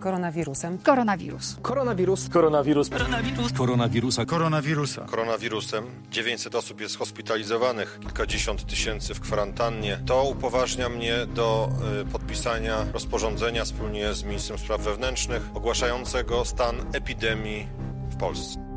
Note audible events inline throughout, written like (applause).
Koronawirusem. Koronawirus. Koronawirus. Koronawirus. Koronawirus. Koronawirusa. Koronawirusa. Koronawirusem 900 osób jest hospitalizowanych, kilkadziesiąt tysięcy w kwarantannie. To upoważnia mnie do y, podpisania rozporządzenia wspólnie z ministrem spraw wewnętrznych ogłaszającego stan epidemii w Polsce.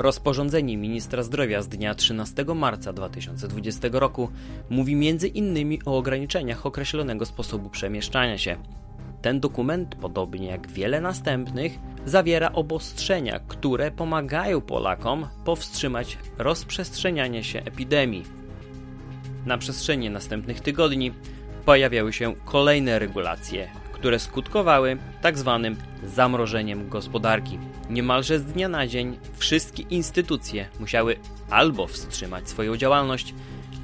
Rozporządzenie ministra zdrowia z dnia 13 marca 2020 roku mówi innymi o ograniczeniach określonego sposobu przemieszczania się. Ten dokument, podobnie jak wiele następnych, zawiera obostrzenia, które pomagają Polakom powstrzymać rozprzestrzenianie się epidemii. Na przestrzeni następnych tygodni pojawiały się kolejne regulacje, które skutkowały tzw. Tak zamrożeniem gospodarki. Niemalże z dnia na dzień wszystkie instytucje musiały albo wstrzymać swoją działalność,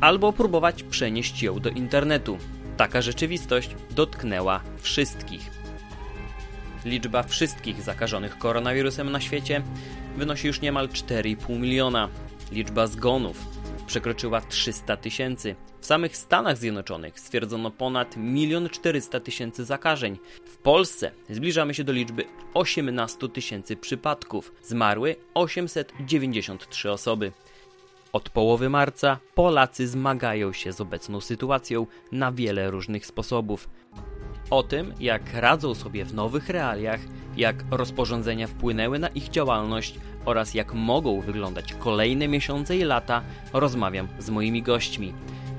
albo próbować przenieść ją do internetu. Taka rzeczywistość dotknęła wszystkich. Liczba wszystkich zakażonych koronawirusem na świecie wynosi już niemal 4,5 miliona. Liczba zgonów przekroczyła 300 tysięcy. W samych Stanach Zjednoczonych stwierdzono ponad 1 400 tysięcy zakażeń. W Polsce zbliżamy się do liczby 18 tysięcy przypadków. Zmarły 893 osoby. Od połowy marca Polacy zmagają się z obecną sytuacją na wiele różnych sposobów. O tym, jak radzą sobie w nowych realiach, jak rozporządzenia wpłynęły na ich działalność oraz jak mogą wyglądać kolejne miesiące i lata, rozmawiam z moimi gośćmi.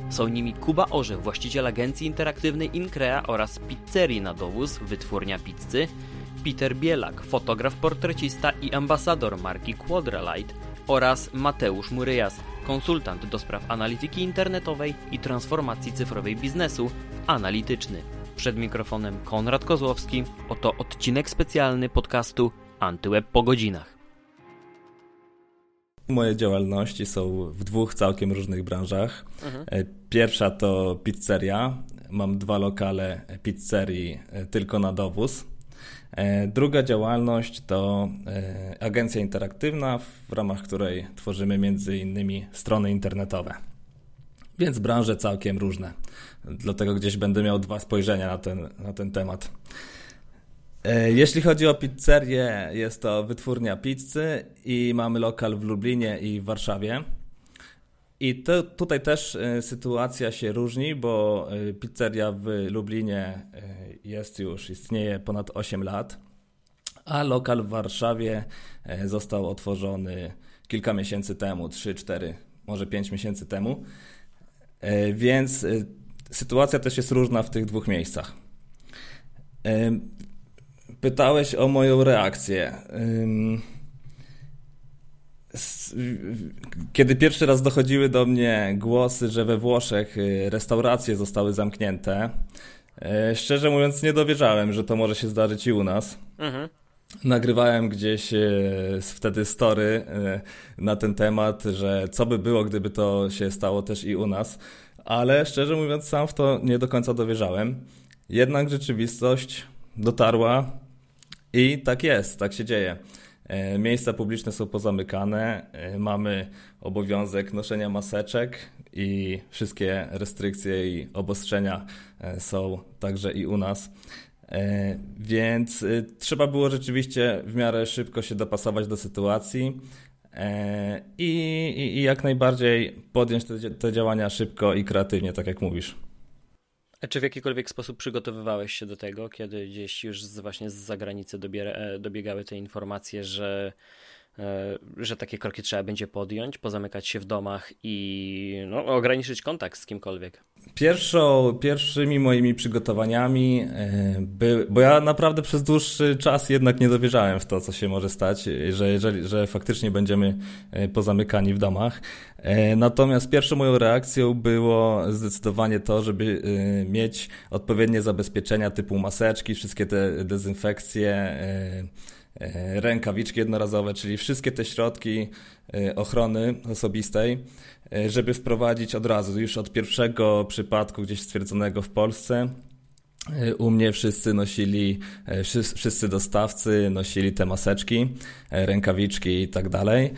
Są nimi Kuba Orzech, właściciel agencji interaktywnej Increa oraz pizzerii na dowóz, wytwórnia pizzy, Peter Bielak, fotograf, portrecista i ambasador marki Quadralight oraz Mateusz Muryjas, konsultant do spraw analityki internetowej i transformacji cyfrowej biznesu analityczny. Przed mikrofonem Konrad Kozłowski, oto odcinek specjalny podcastu Antyweb po godzinach. Moje działalności są w dwóch całkiem różnych branżach. Mhm. E, pierwsza to pizzeria. Mam dwa lokale pizzerii e, tylko na dowóz. E, druga działalność to agencja interaktywna, w ramach której tworzymy między innymi strony internetowe. Więc branże całkiem różne. Dlatego gdzieś będę miał dwa spojrzenia na ten, na ten temat. E, jeśli chodzi o pizzerię, jest to wytwórnia pizzy i mamy lokal w Lublinie i w Warszawie. I to, tutaj też e, sytuacja się różni, bo e, pizzeria w Lublinie jest już, istnieje ponad 8 lat, a lokal w Warszawie został otworzony kilka miesięcy temu, 3, 4, może 5 miesięcy temu. Więc sytuacja też jest różna w tych dwóch miejscach. Pytałeś o moją reakcję. Kiedy pierwszy raz dochodziły do mnie głosy, że we Włoszech y, restauracje zostały zamknięte, y, szczerze mówiąc nie dowierzałem, że to może się zdarzyć i u nas. Mhm. Nagrywałem gdzieś y, wtedy story na ten temat, że co by było, gdyby to się stało też i u nas, ale szczerze mówiąc sam w to nie do końca dowierzałem. Jednak rzeczywistość dotarła i tak jest, tak się dzieje. E, miejsca publiczne są pozamykane, e, mamy obowiązek noszenia maseczek i wszystkie restrykcje i obostrzenia e, są także i u nas. Więc trzeba było rzeczywiście w miarę szybko się dopasować do sytuacji i, i, i jak najbardziej podjąć te, te działania szybko i kreatywnie, tak jak mówisz. A czy w jakikolwiek sposób przygotowywałeś się do tego, kiedy gdzieś już z, właśnie z zagranicy e, dobiegały te informacje, że, że takie kroki trzeba będzie podjąć, pozamykać się w domach i no, ograniczyć kontakt z kimkolwiek? Pierwszą, pierwszymi moimi przygotowaniami e, były, bo ja naprawdę przez dłuższy czas jednak nie dowierzałem w to, co się może stać, że, jeżeli, że faktycznie będziemy e, pozamykani w domach. E, natomiast pierwszą moją reakcją było zdecydowanie to, żeby mieć odpowiednie zabezpieczenia typu maseczki, wszystkie te dezynfekcje, rękawiczki jednorazowe, czyli wszystkie te środki ochrony osobistej E, żeby wprowadzić od razu, już od pierwszego przypadku gdzieś stwierdzonego w Polsce. E, u mnie wszyscy nosili, e, wszyscy dostawcy nosili te maseczki, rękawiczki i tak dalej,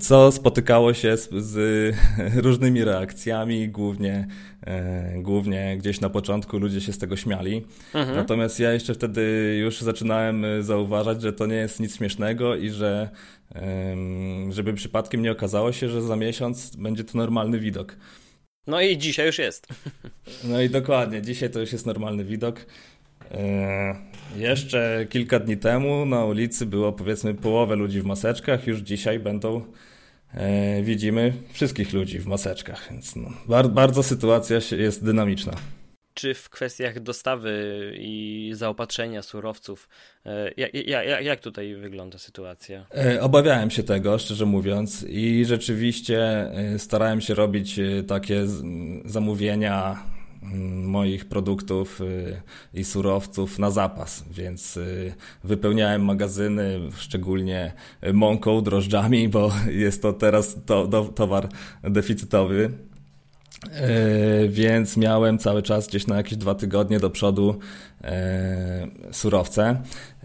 co spotykało się z, z (laughs) różnymi reakcjami, głównie Głównie gdzieś na początku ludzie się z tego śmiali. Mhm. Natomiast ja jeszcze wtedy już zaczynałem zauważać, że to nie jest nic śmiesznego i że żeby przypadkiem nie okazało się, że za miesiąc będzie to normalny widok. No i dzisiaj już jest. (laughs) No i dokładnie, dzisiaj to już jest normalny widok. E, jeszcze kilka dni temu na ulicy było powiedzmy połowę ludzi w maseczkach, już dzisiaj będą e, widzimy wszystkich ludzi w maseczkach, więc no, bar bardzo sytuacja jest dynamiczna. Czy w kwestiach dostawy i zaopatrzenia surowców, jak, jak, jak tutaj wygląda sytuacja? Obawiałem się tego, szczerze mówiąc, i rzeczywiście starałem się robić takie zamówienia moich produktów i surowców na zapas, więc wypełniałem magazyny szczególnie mąką, drożdżami, bo (laughs) jest to teraz to, towar deficytowy. Y, więc miałem cały czas gdzieś na jakieś dwa tygodnie do przodu surowce.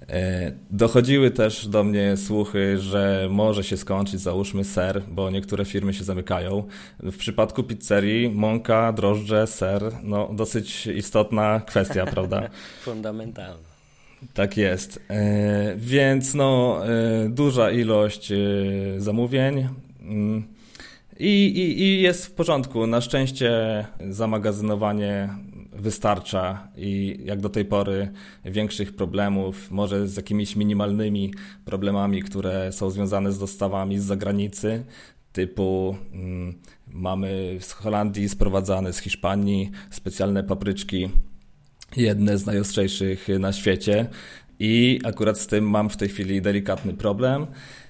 E, dochodziły też do mnie słuchy, że może się skończyć, załóżmy ser, bo niektóre firmy się zamykają. W przypadku pizzerii mąka, drożdże, ser, no dosyć istotna kwestia, (laughs) prawda? Fundamentalna. Tak jest. Więc no, duża ilość zamówień. I, i, I jest w porządku. Na szczęście zamagazynowanie wystarcza i jak do tej pory większych problemów, może z jakimiś minimalnymi problemami, które są związane z dostawami z zagranicy, typu mm, mamy z Holandii sprowadzane z Hiszpanii specjalne papryczki, jedne z najostrzejszych na świecie i akurat z tym mam w tej chwili delikatny problem,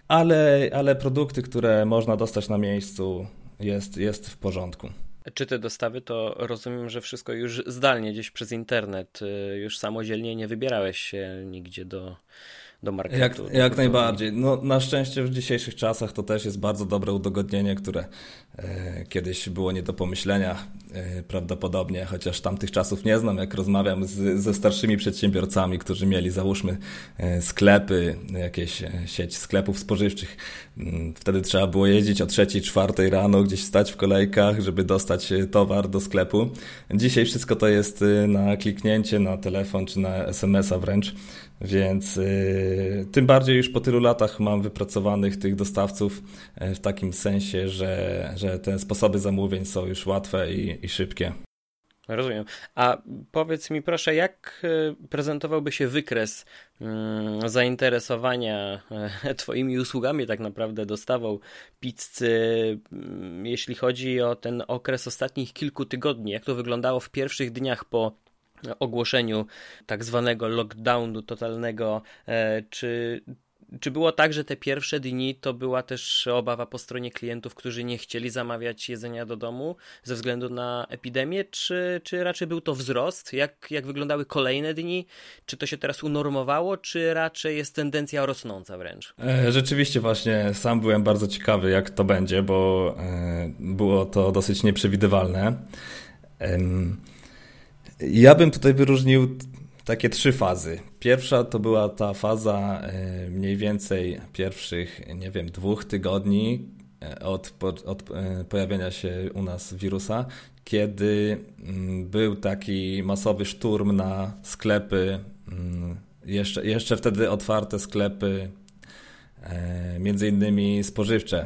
ale, ale produkty, które można dostać na miejscu jest, jest w porządku. Czy te dostawy to rozumiem, że wszystko już zdalnie, gdzieś przez internet, y, już samodzielnie nie wybierałeś się nigdzie do, do marketu. Jak, do jak najbardziej. No, na szczęście w dzisiejszych czasach to też jest bardzo dobre udogodnienie, które kiedyś było nie do pomyślenia e, prawdopodobnie, chociaż tamtych czasów nie znam, jak rozmawiam z, ze starszymi przedsiębiorcami, którzy mieli załóżmy e, sklepy, jakieś e, sieć sklepów spożywczych. Mm, wtedy trzeba było jeździć o trzeciej, czwartej rano, gdzieś stać w kolejkach, żeby dostać e, towar do sklepu. Dzisiaj wszystko to jest e, na kliknięcie, na telefon czy na SMS-a wręcz. Więc tym bardziej już po tylu latach mam wypracowanych tych dostawców w takim sensie, że, że te sposoby zamówień są już łatwe i, i szybkie. Rozumiem. A powiedz mi proszę, jak y, prezentowałby się wykres mm, zainteresowania e, (laughs) Twoimi usługami, tak naprawdę dostawą pizzy, mm, jeśli chodzi o ten okres ostatnich kilku tygodni? Jak to wyglądało w pierwszych dniach po ogłoszeniu tak zwanego lockdownu totalnego, e, czy, czy było tak, że te pierwsze dni to była też obawa po stronie klientów, którzy nie chcieli zamawiać jedzenia do domu ze względu na epidemię, czy, czy raczej był to wzrost? Jak, jak wyglądały kolejne dni? Czy to się teraz unormowało, czy raczej jest tendencja rosnąca wręcz? E, rzeczywiście właśnie sam byłem bardzo ciekawy, jak to będzie, bo e, było to dosyć nieprzewidywalne. Ja bym tutaj wyróżnił takie trzy fazy. Pierwsza to była ta faza e, mniej więcej pierwszych, nie wiem, dwóch tygodni e, od, od e, pojawienia się u nas wirusa, kiedy mm, był taki masowy szturm na sklepy, mm, jeszcze, jeszcze wtedy otwarte sklepy, między innymi spożywcze,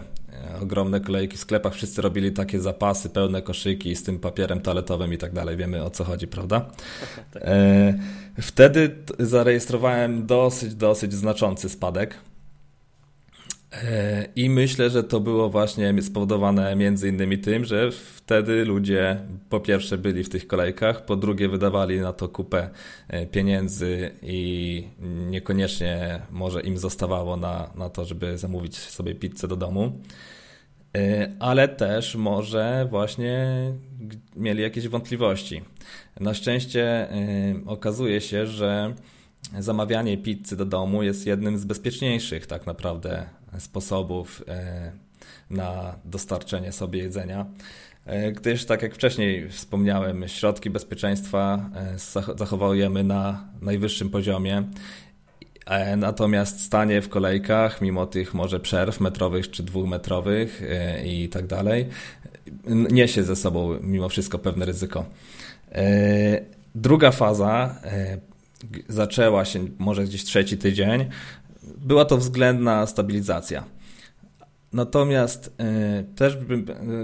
ogromne kolejki w sklepach, wszyscy robili takie zapasy, pełne koszyki z tym papierem toaletowym i tak dalej. Wiemy o co chodzi, prawda? (laughs) Tak. E, wtedy zarejestrowałem dosyć, dosyć znaczący spadek. E, I myślę, że to było właśnie spowodowane między innymi tym, że wtedy ludzie po pierwsze byli w tych kolejkach, po drugie wydawali na to kupę e, pieniędzy i niekoniecznie może im zostawało na, na to, żeby zamówić sobie pizzę do domu. E, ale też może właśnie mieli jakieś wątpliwości. Na szczęście okazuje się, że zamawianie pizzy do domu jest jednym z bezpieczniejszych tak naprawdę sposobów e, na dostarczenie sobie jedzenia. E, gdyż, tak jak wcześniej wspomniałem, środki bezpieczeństwa e, zachowujemy na najwyższym poziomie. Natomiast stanie w kolejkach, mimo tych może przerw metrowych czy dwumetrowych i tak dalej, niesie ze sobą mimo wszystko pewne ryzyko. Druga faza zaczęła się może gdzieś trzeci tydzień. Była to względna stabilizacja. Natomiast y, też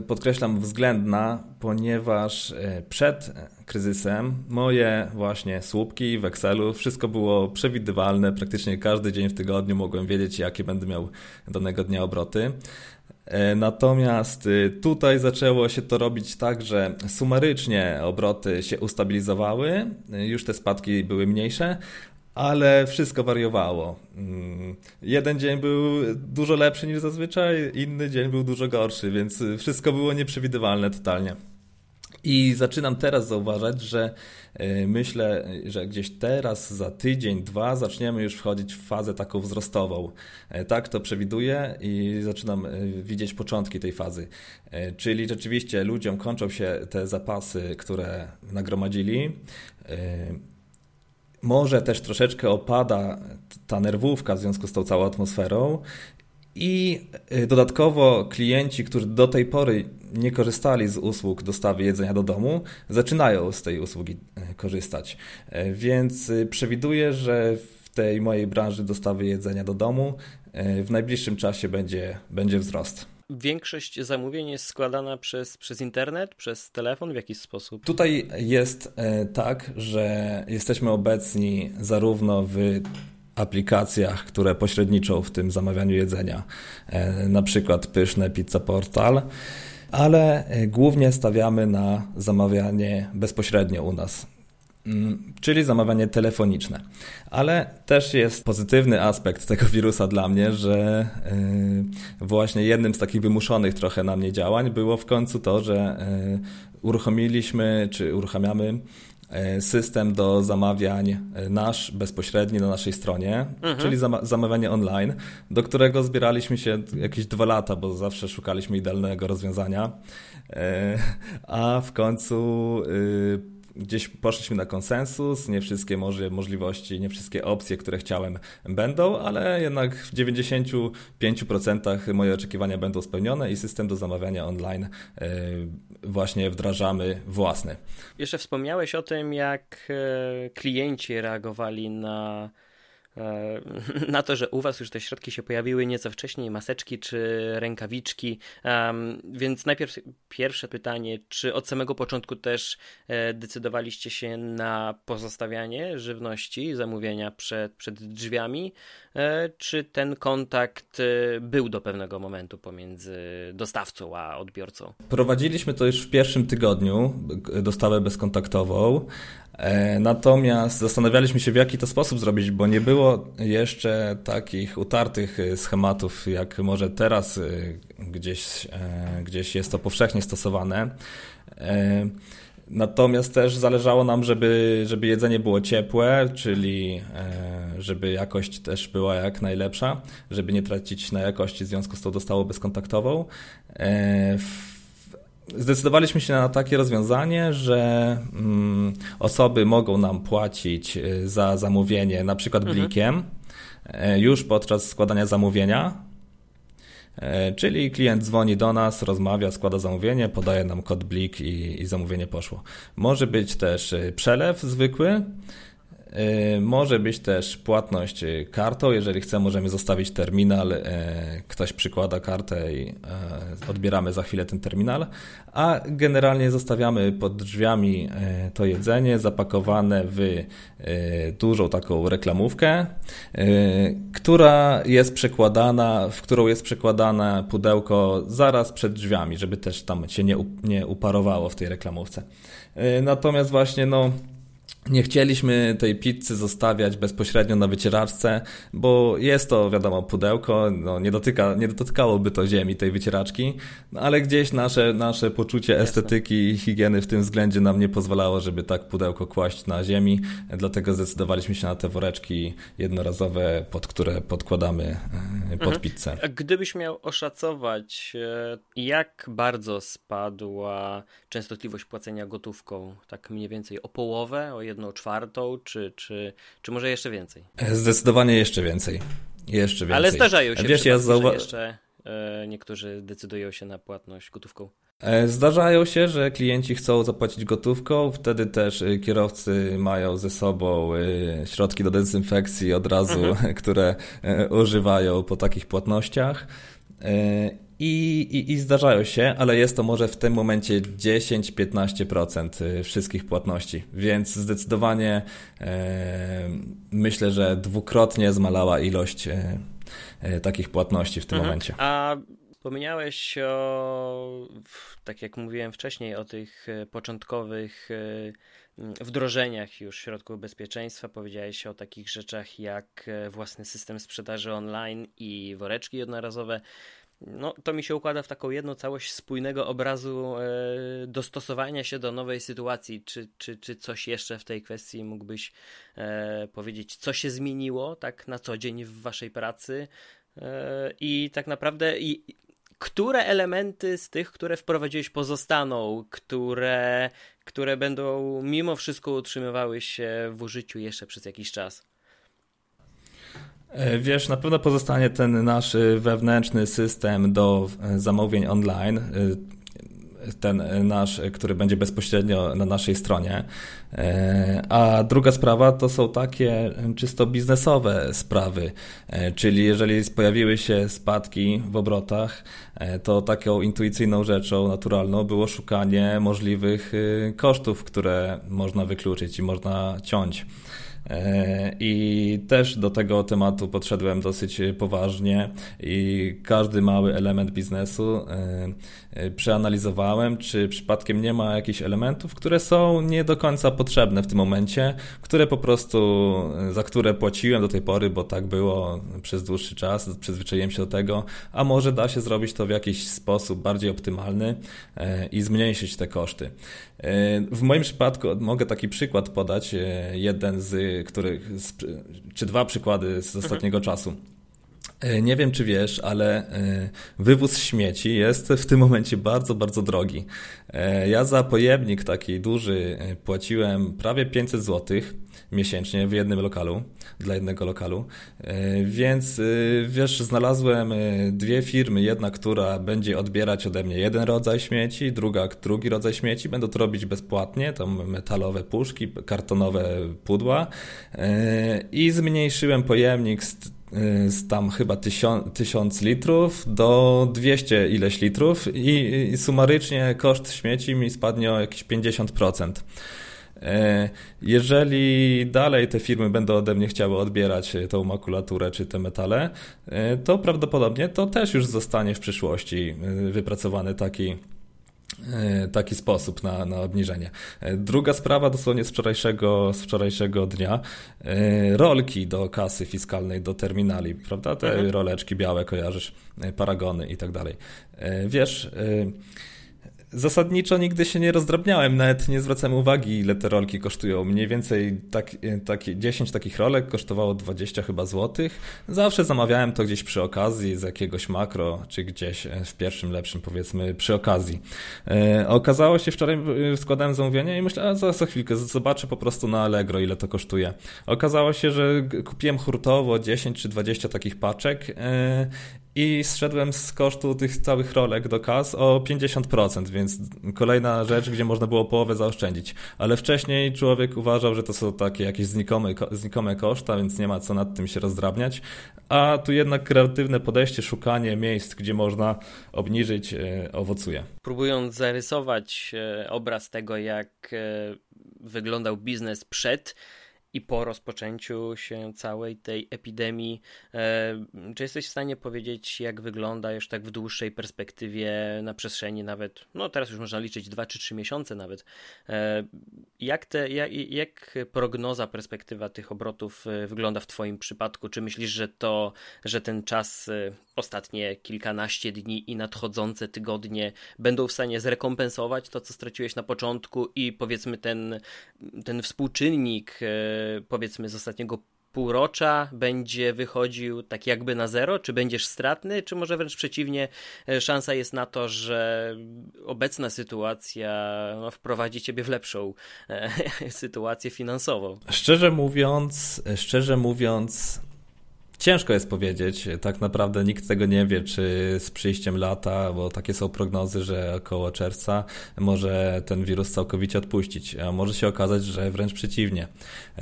podkreślam względna, ponieważ przed kryzysem moje właśnie słupki w Excelu, wszystko było przewidywalne, praktycznie każdy dzień w tygodniu mogłem wiedzieć, jakie będę miał danego dnia obroty. Natomiast tutaj zaczęło się to robić tak, że sumarycznie obroty się ustabilizowały, już te spadki były mniejsze, ale wszystko wariowało. Mm, jeden dzień był dużo lepszy niż zazwyczaj, inny dzień był dużo gorszy, więc wszystko było nieprzewidywalne totalnie. I zaczynam teraz zauważać, że e, myślę, że gdzieś teraz za tydzień, dwa zaczniemy już wchodzić w fazę taką wzrostową. E, tak to przewiduję i zaczynam e, widzieć początki tej fazy. Czyli rzeczywiście ludziom kończą się te zapasy, które nagromadzili może też troszeczkę opada ta nerwówka w związku z tą całą atmosferą. I y, dodatkowo klienci, którzy do tej pory nie korzystali z usług dostawy jedzenia do domu, zaczynają z tej usługi y, korzystać. Y, więc przewiduję, że w tej mojej branży dostawy jedzenia do domu w najbliższym czasie będzie, będzie wzrost większość zamówień jest składana przez, przez internet, przez telefon, w jakiś sposób? Tutaj jest e, tak, że jesteśmy obecni zarówno w aplikacjach, które pośredniczą w tym zamawianiu jedzenia, e, na przykład Pyszne Pizza Portal, ale e, głównie stawiamy na zamawianie bezpośrednio u nas. Mm, czyli zamawianie telefoniczne. Ale też jest pozytywny aspekt tego wirusa dla mnie, że y, właśnie jednym z takich wymuszonych trochę na mnie działań było w końcu to, że uruchomiliśmy czy uruchamiamy system do zamawiań nasz bezpośredni na naszej stronie, mhm. czyli zamawianie online, do którego zbieraliśmy się jakieś dwa lata, bo zawsze szukaliśmy idealnego rozwiązania, a w końcu gdzieś poszliśmy na konsensus, nie wszystkie może możliwości, nie wszystkie opcje, które chciałem będą, ale jednak w 95% moje oczekiwania będą spełnione i system do zamawiania online e, właśnie wdrażamy własny. Jeszcze wspomniałeś o tym, jak e, klienci reagowali na (laughs) na to, że u Was już te środki się pojawiły nieco wcześniej, maseczki czy rękawiczki. Więc najpierw pierwsze pytanie, czy od samego początku też e, decydowaliście się na pozostawianie żywności, zamówienia przed, przed drzwiami, e, czy ten kontakt był do pewnego momentu pomiędzy dostawcą a odbiorcą? Prowadziliśmy to już w pierwszym tygodniu, dostawę bezkontaktową, E, natomiast zastanawialiśmy się, w jaki to sposób zrobić, bo nie było jeszcze takich utartych e, schematów, jak może teraz e, gdzieś, gdzieś jest to powszechnie stosowane. Natomiast też zależało nam, żeby, żeby jedzenie było ciepłe, czyli żeby jakość też była jak najlepsza, żeby nie tracić na jakości w związku z tą dostawą bezkontaktową. Zdecydowaliśmy się na takie rozwiązanie, że mm, osoby mogą nam płacić y, za zamówienie na przykład mhm. blikiem mhm. już podczas składania zamówienia. E, czyli klient dzwoni do nas, rozmawia, składa zamówienie, podaje nam kod blik i, i zamówienie poszło. Może być też y, przelew zwykły, może być też płatność y, kartą. Jeżeli chce, możemy zostawić terminal. Y, ktoś przykłada kartę i odbieramy za chwilę ten terminal. A generalnie zostawiamy pod drzwiami to jedzenie zapakowane w dużą taką reklamówkę, która jest przekładana, w którą jest przekładane pudełko zaraz przed drzwiami, żeby też tam się nie uparowało w tej reklamówce. Natomiast właśnie no nie chcieliśmy tej pizzy zostawiać bezpośrednio na wycieraczce, bo jest to, wiadomo, pudełko, no, nie, dotyka, nie dotykałoby to ziemi, tej wycieraczki, no, ale gdzieś nasze, nasze poczucie estetyki i higieny w tym względzie nam nie pozwalało, żeby tak pudełko kłaść na ziemi, dlatego zdecydowaliśmy się na te woreczki jednorazowe, pod które podkładamy e, pod mhm. pizzę. Gdybyś miał oszacować, e, jak bardzo spadła częstotliwość płacenia gotówką, tak mniej więcej o połowę, o jedno jedną czwartą, czy, czy, czy może jeszcze więcej? Zdecydowanie jeszcze więcej. Jeszcze więcej. Ale zdarzają się Wiesz, ja zauwa- jeszcze niektórzy decydują się na płatność gotówką? E, zdarzają się, że klienci chcą zapłacić gotówką, wtedy też e, kierowcy mają ze sobą e, środki do dezynfekcji od razu, mhm. (laughs) które używają po takich płatnościach. I, i, I zdarzają się, ale jest to może w tym momencie 10-15% wszystkich płatności, więc zdecydowanie e, myślę, że dwukrotnie zmalała ilość e, takich płatności w tym mhm. momencie. A Wspomniałeś o, tak jak mówiłem wcześniej, o tych e, początkowych e, wdrożeniach już środków bezpieczeństwa. Powiedziałeś o takich rzeczach jak e, własny system sprzedaży online i woreczki jednorazowe. No, to mi się układa w taką jedną całość spójnego obrazu e, dostosowania się do nowej sytuacji. Czy, czy, czy coś jeszcze w tej kwestii mógłbyś e, powiedzieć, co się zmieniło tak na co dzień w waszej pracy? E, I tak naprawdę i, które elementy z tych, które wprowadziłeś, pozostaną, które, które będą mimo wszystko utrzymywały się w użyciu jeszcze przez jakiś czas? E, wiesz, na pewno pozostanie ten nasz wewnętrzny system do e, zamówień online. E, ten nasz, który będzie bezpośrednio na naszej stronie. E, a druga sprawa to są takie czysto biznesowe sprawy, e, czyli jeżeli pojawiły się spadki w obrotach, e, to taką intuicyjną rzeczą naturalną było szukanie możliwych kosztów, które można wykluczyć i można ciąć. E, I też do tego tematu podszedłem dosyć poważnie i każdy mały element biznesu e, e, przeanalizowałem, czy przypadkiem nie ma jakichś elementów, które są nie do końca potrzebne w tym momencie, które po prostu, za które płaciłem do tej pory, bo tak było przez dłuższy czas, przyzwyczaiłem się do tego, a może da się zrobić to w jakiś sposób bardziej optymalny i zmniejszyć te koszty. W moim przypadku mogę taki przykład podać, jeden z których, czy dwa przykłady z ostatniego mhm. czasu. E, nie wiem, czy wiesz, ale e, wywóz śmieci jest w tym momencie bardzo, bardzo drogi. E, ja za pojemnik taki duży płaciłem prawie 500 zł miesięcznie w jednym lokalu, dla jednego lokalu. Więc wiesz, znalazłem dwie firmy. Jedna, która będzie odbierać ode mnie jeden rodzaj śmieci, druga, drugi rodzaj śmieci. Będą to robić bezpłatnie, tam metalowe puszki, kartonowe pudła. I zmniejszyłem pojemnik z z tam chyba 1000, litrów do 200 ileś litrów i, i sumarycznie koszt śmieci mi spadnie o jakieś 50%. Y, jeżeli dalej te firmy będą ode mnie chciały odbierać tą makulaturę czy te metale, y, to prawdopodobnie to też już zostanie w przyszłości wypracowany taki E, taki sposób na, na obniżenie. E, druga sprawa dosłownie z wczorajszego, z wczorajszego dnia. E, rolki do kasy fiskalnej, do terminali, prawda? Te mhm. roleczki białe kojarzysz, paragony i tak dalej. Wiesz, Zasadniczo nigdy się nie rozdrabniałem, nawet nie zwracałem uwagi, ile te rolki kosztują. Mniej więcej tak, tak, 10 takich rolek kosztowało 20 chyba złotych. Zawsze zamawiałem to gdzieś przy okazji z jakiegoś makro, czy gdzieś e, w pierwszym lepszym powiedzmy przy okazji. E, okazało się, wczoraj e, składałem zamówienie i myślałem, za, za chwilkę zobaczę po prostu na Allegro, ile to kosztuje. Okazało się, że kupiłem hurtowo 10 czy 20 takich paczek e, i zszedłem z kosztu tych całych rolek do kas o 50%, więc kolejna rzecz, gdzie można było połowę zaoszczędzić. Ale wcześniej człowiek uważał, że to są takie jakieś znikome, znikome koszta, więc nie ma co nad tym się rozdrabniać. A tu jednak kreatywne podejście, szukanie miejsc, gdzie można obniżyć, e, owocuje. Próbując zarysować e, obraz tego, jak e, wyglądał biznes przed i po rozpoczęciu się całej tej epidemii. E, czy jesteś w stanie powiedzieć, jak wygląda już tak w dłuższej perspektywie, na przestrzeni nawet, no teraz już można liczyć 2 czy 3 miesiące nawet, e, jak, te, jak, jak prognoza, perspektywa tych obrotów e, wygląda w Twoim przypadku? Czy myślisz, że to, że ten czas, ostatnie kilkanaście dni i nadchodzące tygodnie będą w stanie zrekompensować to, co straciłeś na początku i powiedzmy ten, ten współczynnik powiedzmy z ostatniego półrocza będzie wychodził tak jakby na zero, czy będziesz stratny, czy może wręcz przeciwnie, e, szansa jest na to, że obecna sytuacja no, wprowadzi ciebie w lepszą e, (laughs) sytuację finansową. Szczerze mówiąc, szczerze mówiąc, Ciężko jest powiedzieć, tak naprawdę nikt tego nie wie, czy z przyjściem lata, bo takie są prognozy, że około czerwca może ten wirus całkowicie odpuścić, a może się okazać, że wręcz przeciwnie.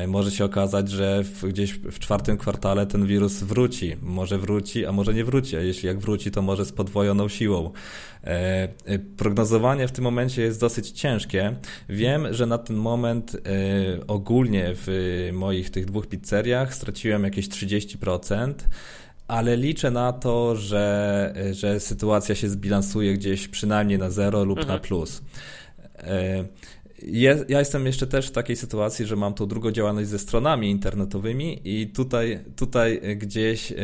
Może się okazać, że gdzieś w czwartym kwartale ten wirus wróci. Może wróci, a może nie wróci, a jeśli jak wróci, to może z podwojoną siłą. E, e, prognozowanie w tym momencie jest dosyć ciężkie. Wiem, że na ten moment e, ogólnie w moich tych dwóch pizzeriach straciłem jakieś 30% ale liczę na to, że, że sytuacja się zbilansuje gdzieś przynajmniej na zero lub mhm. na plus. Je, ja jestem jeszcze też w takiej sytuacji, że mam tą drugą działalność ze stronami internetowymi i tutaj, tutaj gdzieś e,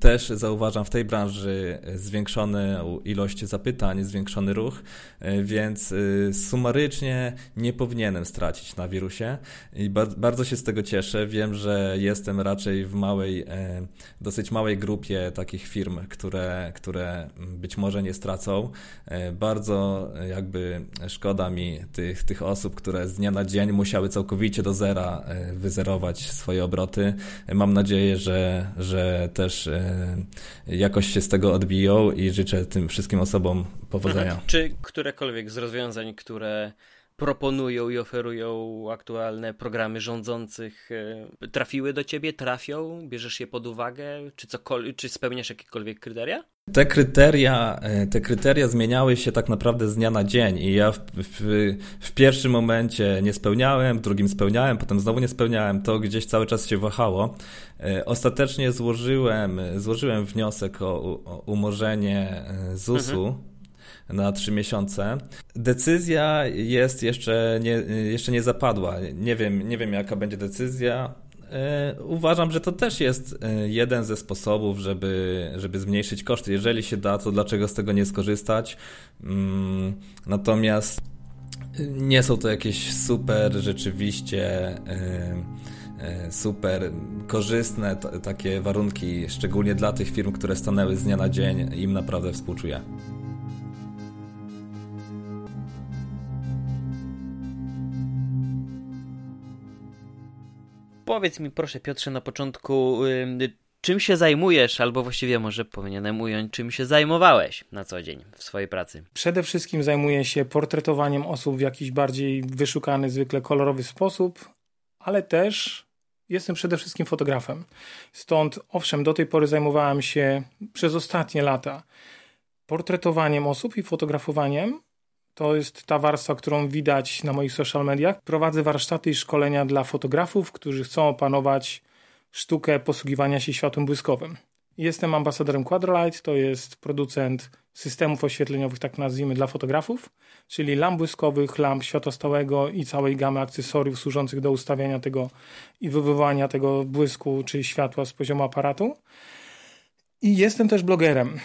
też zauważam w tej branży zwiększoną ilość zapytań, zwiększony ruch, e, więc e, sumarycznie nie powinienem stracić na wirusie i ba bardzo się z tego cieszę. Wiem, że jestem raczej w małej, dosyć małej grupie takich firm, które, które być może nie stracą. Bardzo jakby szkoda mi tych, tych osób, które z dnia na dzień musiały całkowicie do zera e, wyzerować swoje obroty. Mam nadzieję, że, że też e, jakoś się z tego odbiją i życzę tym wszystkim osobom powodzenia. Czy którekolwiek z rozwiązań, które proponują i oferują aktualne programy rządzących, e, trafiły do ciebie, trafią, bierzesz je pod uwagę, czy, cokolwiek, czy spełniasz jakiekolwiek kryteria? Te kryteria, e, te kryteria zmieniały się tak naprawdę z dnia na dzień i ja w, w, w, pierwszym momencie nie spełniałem, w drugim spełniałem, potem znowu nie spełniałem, to gdzieś cały czas się wahało. E, ostatecznie złożyłem, złożyłem wniosek o, o umorzenie ZUS-u. Mhm na trzy miesiące. Decyzja jest jeszcze nie, jeszcze nie zapadła. Nie wiem, nie wiem jaka będzie decyzja. E, uważam, że to też jest e, jeden ze sposobów, żeby, żeby zmniejszyć koszty. Jeżeli się da, to dlaczego z tego nie skorzystać? Mm, natomiast nie są to jakieś super rzeczywiście e, super korzystne takie warunki, szczególnie dla tych firm, które stanęły z dnia na dzień. Im naprawdę współczuję. Powiedz mi proszę Piotrze na początku, czym się zajmujesz, albo właściwie może powinienem ująć, czym się zajmowałeś na co dzień w swojej pracy? Przede wszystkim zajmuję się portretowaniem osób w jakiś bardziej wyszukany, zwykle kolorowy sposób, ale też jestem przede wszystkim fotografem. Stąd, owszem, do tej pory zajmowałem się przez ostatnie lata portretowaniem osób i fotografowaniem, to jest ta warstwa, którą widać na moich social mediach. Prowadzę warsztaty i szkolenia dla fotografów, którzy chcą opanować sztukę posługiwania się światłem błyskowym. Jestem ambasadorem Quadralight, to jest producent systemów oświetleniowych, tak nazwijmy, dla fotografów, czyli lamp błyskowych, lamp światła stałego i całej gamy akcesoriów służących do ustawiania tego i wywoływania tego błysku czy światła z poziomu aparatu. I jestem też blogerem.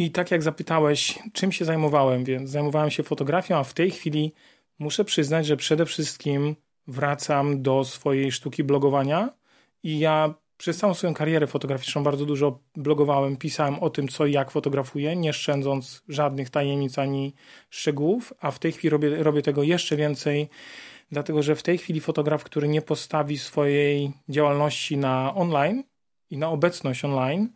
I tak jak zapytałeś, czym się zajmowałem, więc zajmowałem się fotografią, a w tej chwili muszę przyznać, że przede wszystkim wracam do swojej sztuki blogowania. I ja przez całą swoją karierę fotograficzną bardzo dużo blogowałem, pisałem o tym, co i jak fotografuję, nie szczędząc żadnych tajemnic ani szczegółów, a w tej chwili robię, robię tego jeszcze więcej, dlatego że w tej chwili fotograf, który nie postawi swojej działalności na online i na obecność online,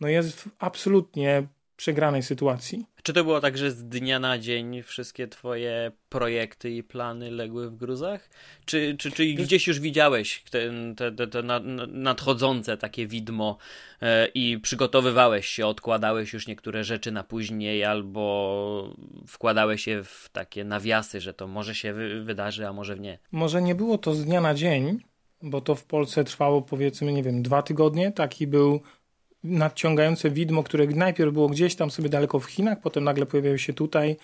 no jest absolutnie przegranej sytuacji. Czy to było tak, że z dnia na dzień wszystkie twoje projekty i plany legły w gruzach? Czy, czy, czy gdzieś już widziałeś te, te, te nadchodzące takie widmo e, i przygotowywałeś się, odkładałeś już niektóre rzeczy na później albo wkładałeś je w takie nawiasy, że to może się wy, wydarzy, a może nie? Może nie było to z dnia na dzień, bo to w Polsce trwało powiedzmy, nie wiem, dwa tygodnie. Taki był nadciągające widmo, które najpierw było gdzieś tam sobie daleko w Chinach, potem nagle pojawiało się tutaj,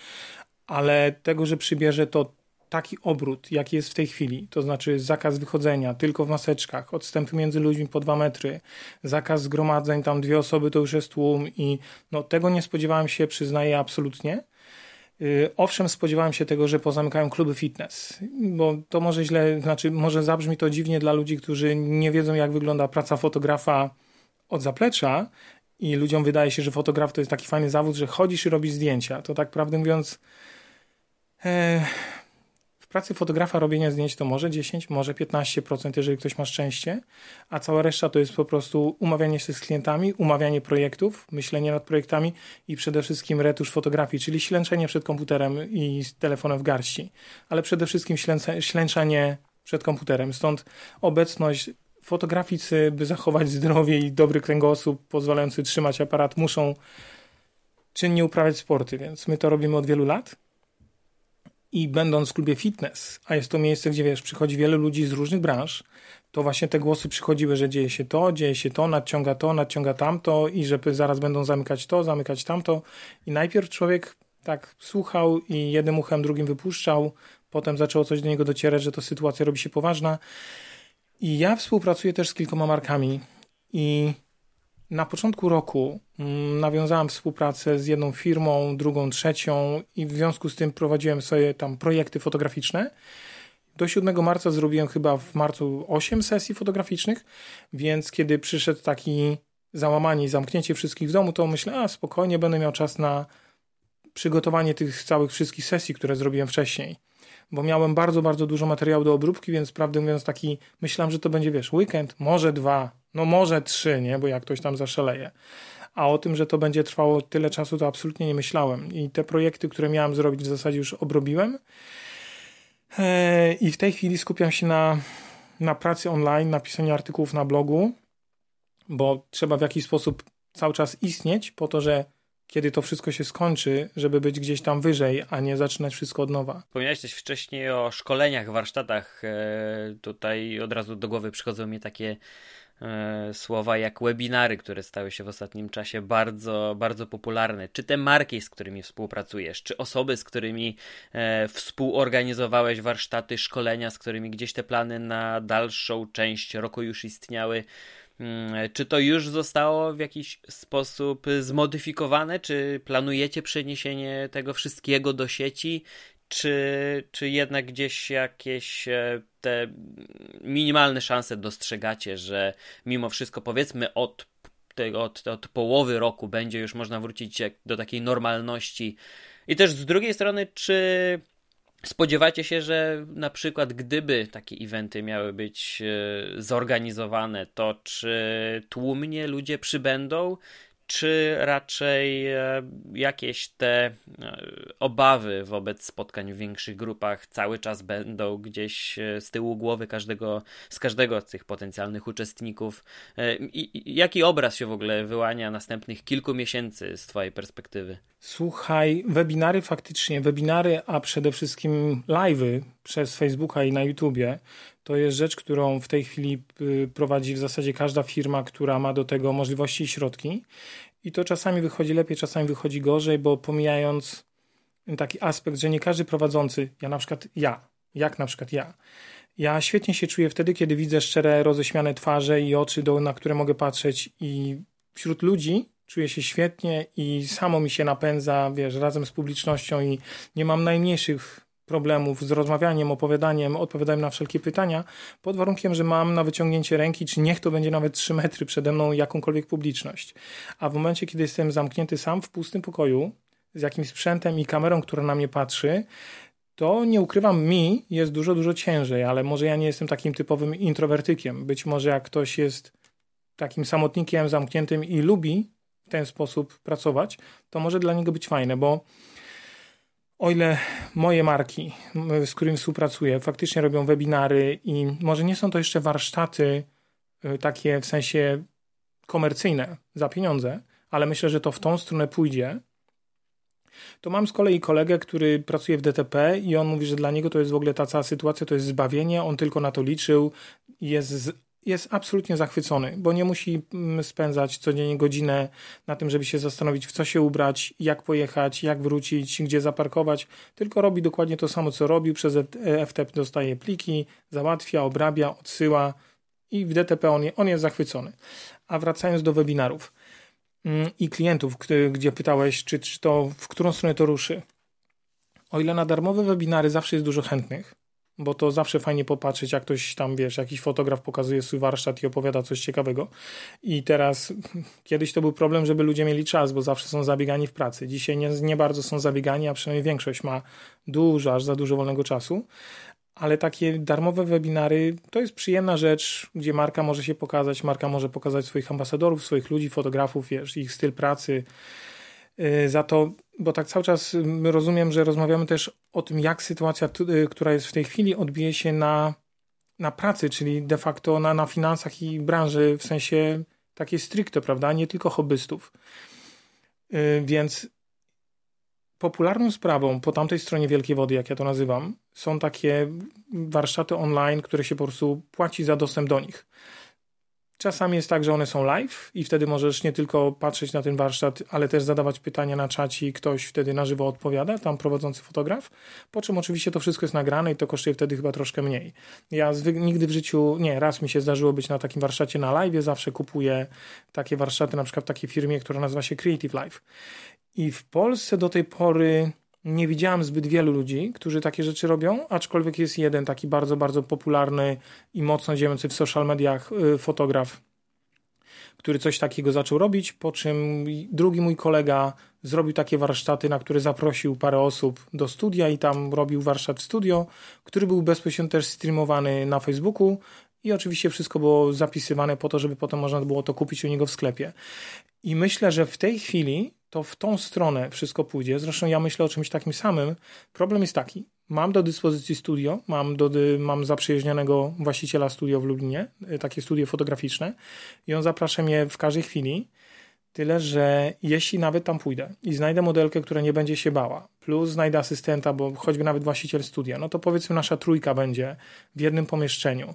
ale tego, że przybierze to taki obrót, jaki jest w tej chwili, to znaczy zakaz wychodzenia tylko w maseczkach, odstępy między ludźmi po dwa metry, zakaz zgromadzeń, tam dwie osoby to już jest tłum i no, tego nie spodziewałem się, przyznaję absolutnie. Y, owszem, spodziewałem się tego, że pozamykają kluby fitness, bo to może źle, znaczy może zabrzmi to dziwnie dla ludzi, którzy nie wiedzą, jak wygląda praca fotografa od zaplecza i ludziom wydaje się, że fotograf to jest taki fajny zawód, że chodzisz i robisz zdjęcia. To tak prawdę mówiąc, e, pracy fotografa robienia zdjęć to może 10, może 15%, jeżeli ktoś ma szczęście, a cała reszta to jest po prostu umawianie się z klientami, umawianie projektów, myślenie nad projektami i przede wszystkim retusz fotografii, czyli ślęczenie przed komputerem i z telefonem w garści, ale przede wszystkim ślęczenie przed komputerem. Stąd obecność fotograficy, by zachować zdrowie i dobry kręgosłup pozwalający trzymać aparat, muszą czynnie uprawiać sporty, więc my to robimy od wielu lat. I będąc w klubie fitness, a jest to miejsce, gdzie wiesz, przychodzi wielu ludzi z różnych branż, to właśnie te głosy przychodziły, że dzieje się to, dzieje się to, nadciąga to, nadciąga tamto i że zaraz będą zamykać to, zamykać tamto. I najpierw człowiek tak słuchał i jednym uchem, drugim wypuszczał, potem zaczęło coś do niego docierać, że to sytuacja robi się poważna. I ja współpracuję też z kilkoma markami i na początku roku mm, nawiązałem współpracę z jedną firmą, drugą, trzecią i w związku z tym prowadziłem sobie tam projekty fotograficzne. Do 7 marca zrobiłem chyba w marcu 8 sesji fotograficznych, więc kiedy przyszedł taki załamanie i zamknięcie wszystkich w domu, to myślę, a spokojnie będę miał czas na przygotowanie tych całych wszystkich sesji, które zrobiłem wcześniej bo miałem bardzo, bardzo dużo materiału do obróbki, więc prawdę mówiąc taki, myślałem, że to będzie, wiesz, weekend, może dwa, no może trzy, nie, bo jak ktoś tam zaszaleje. A o tym, że to będzie trwało tyle czasu, to absolutnie nie myślałem. I te projekty, które miałem zrobić, w zasadzie już obrobiłem. I w tej chwili skupiam się na, na pracy online, na pisaniu artykułów na blogu, bo trzeba w jakiś sposób cały czas istnieć po to, że kiedy to wszystko się skończy, żeby być gdzieś tam wyżej, a nie zaczynać wszystko od nowa. Wspomniałeś też wcześniej o szkoleniach, warsztatach. E, tutaj od razu do głowy przychodzą mi takie e, słowa jak webinary, które stały się w ostatnim czasie bardzo, bardzo popularne. Czy te marki, z którymi współpracujesz, czy osoby, z którymi e, współorganizowałeś warsztaty, szkolenia, z którymi gdzieś te plany na dalszą część roku już istniały, czy to już zostało w jakiś sposób zmodyfikowane? Czy planujecie przeniesienie tego wszystkiego do sieci? Czy, czy jednak gdzieś jakieś e, te minimalne szanse dostrzegacie, że mimo wszystko powiedzmy od, od, od połowy roku będzie już można wrócić do takiej normalności? I też z drugiej strony, czy Spodziewacie się, że na przykład gdyby takie eventy miały być e, zorganizowane, to czy tłumnie ludzie przybędą, czy raczej e, jakieś te e, obawy wobec spotkań w większych grupach cały czas będą gdzieś e, z tyłu głowy każdego, z każdego z tych potencjalnych uczestników? I jaki obraz się w ogóle wyłania następnych kilku miesięcy z Twojej perspektywy? Słuchaj, webinary faktycznie, webinary, a przede wszystkim live'y przez Facebooka i na YouTubie, to jest rzecz, którą w tej chwili y, prowadzi w zasadzie każda firma, która ma do tego możliwości i środki. I to czasami wychodzi lepiej, czasami wychodzi gorzej, bo pomijając taki aspekt, że nie każdy prowadzący, ja na przykład ja, jak na przykład ja, ja świetnie się czuję wtedy, kiedy widzę szczere, roześmiane twarze i oczy, do, na które mogę patrzeć i wśród ludzi czuję się świetnie i samo mi się napędza, wiesz, razem z publicznością i nie mam najmniejszych problemów z rozmawianiem, opowiadaniem, odpowiadaniem na wszelkie pytania, pod warunkiem, że mam na wyciągnięcie ręki, czy niech to będzie nawet 3 metry przede mną jakąkolwiek publiczność. A w momencie, kiedy jestem zamknięty sam w pustym pokoju, z jakimś sprzętem i kamerą, która na mnie patrzy, to nie ukrywam, mi jest dużo, dużo ciężej, ale może ja nie jestem takim typowym introwertykiem. Być może jak ktoś jest takim samotnikiem zamkniętym i lubi w ten sposób pracować, to może dla niego być fajne, bo o ile moje marki, z którymi współpracuję, faktycznie robią webinary i może nie są to jeszcze warsztaty y, takie w sensie komercyjne za pieniądze, ale myślę, że to w tą stronę pójdzie, to mam z kolei kolegę, który pracuje w DTP i on mówi, że dla niego to jest w ogóle ta cała sytuacja, to jest zbawienie, on tylko na to liczył, jest jest absolutnie zachwycony, bo nie musi mm, spędzać codziennie godzinę na tym, żeby się zastanowić, w co się ubrać, jak pojechać, jak wrócić, gdzie zaparkować, tylko robi dokładnie to samo, co robił. Przez FTP dostaje pliki, załatwia, obrabia, odsyła i w DTP on, on jest zachwycony. A wracając do webinarów mm, i klientów, gdzie pytałeś, czy, czy to, w którą stronę to ruszy. O ile na darmowe webinary zawsze jest dużo chętnych, bo to zawsze fajnie popatrzeć, jak ktoś tam, wiesz, jakiś fotograf pokazuje swój warsztat i opowiada coś ciekawego. I teraz, (laughs) kiedyś to był problem, żeby ludzie mieli czas, bo zawsze są zabiegani w pracy. Dzisiaj nie, nie bardzo są zabiegani, a przynajmniej większość ma dużo, aż za dużo wolnego czasu. Ale takie darmowe webinary to jest przyjemna rzecz, gdzie marka może się pokazać, marka może pokazać swoich ambasadorów, swoich ludzi, fotografów, wiesz, ich styl pracy. Y, za to bo tak cały czas rozumiem, że rozmawiamy też o tym, jak sytuacja, y, która jest w tej chwili, odbije się na, na pracy, czyli de facto na, na finansach i branży w sensie takiej stricte, prawda, nie tylko hobbystów. Y, więc popularną sprawą po tamtej stronie Wielkiej Wody, jak ja to nazywam, są takie warsztaty online, które się po prostu płaci za dostęp do nich. Czasami jest tak, że one są live i wtedy możesz nie tylko patrzeć na ten warsztat, ale też zadawać pytania na czacie i ktoś wtedy na żywo odpowiada, tam prowadzący fotograf, po czym oczywiście to wszystko jest nagrane i to kosztuje wtedy chyba troszkę mniej. Ja nigdy w życiu, nie, raz mi się zdarzyło być na takim warsztacie na live, zawsze kupuję takie warsztaty na przykład w takiej firmie, która nazywa się Creative Life. I w Polsce do tej pory nie widziałem zbyt wielu ludzi, którzy takie rzeczy robią, aczkolwiek jest jeden taki bardzo, bardzo popularny i mocno działający w social mediach y, fotograf, który coś takiego zaczął robić, po czym drugi mój kolega zrobił takie warsztaty, na które zaprosił parę osób do studia i tam robił warsztat w studio, który był bezpośrednio też streamowany na Facebooku i oczywiście wszystko było zapisywane po to, żeby potem można było to kupić u niego w sklepie. I myślę, że w tej chwili to w tą stronę wszystko pójdzie. Zresztą ja myślę o czymś takim samym. Problem jest taki. Mam do dyspozycji studio, mam, do, mam zaprzyjaźnionego właściciela studio w Lublinie, y, takie studio fotograficzne i on zaprasza mnie w każdej chwili. Tyle, że jeśli nawet tam pójdę i znajdę modelkę, która nie będzie się bała, plus znajdę asystenta, bo choćby nawet właściciel studia, no to powiedzmy nasza trójka będzie w jednym pomieszczeniu.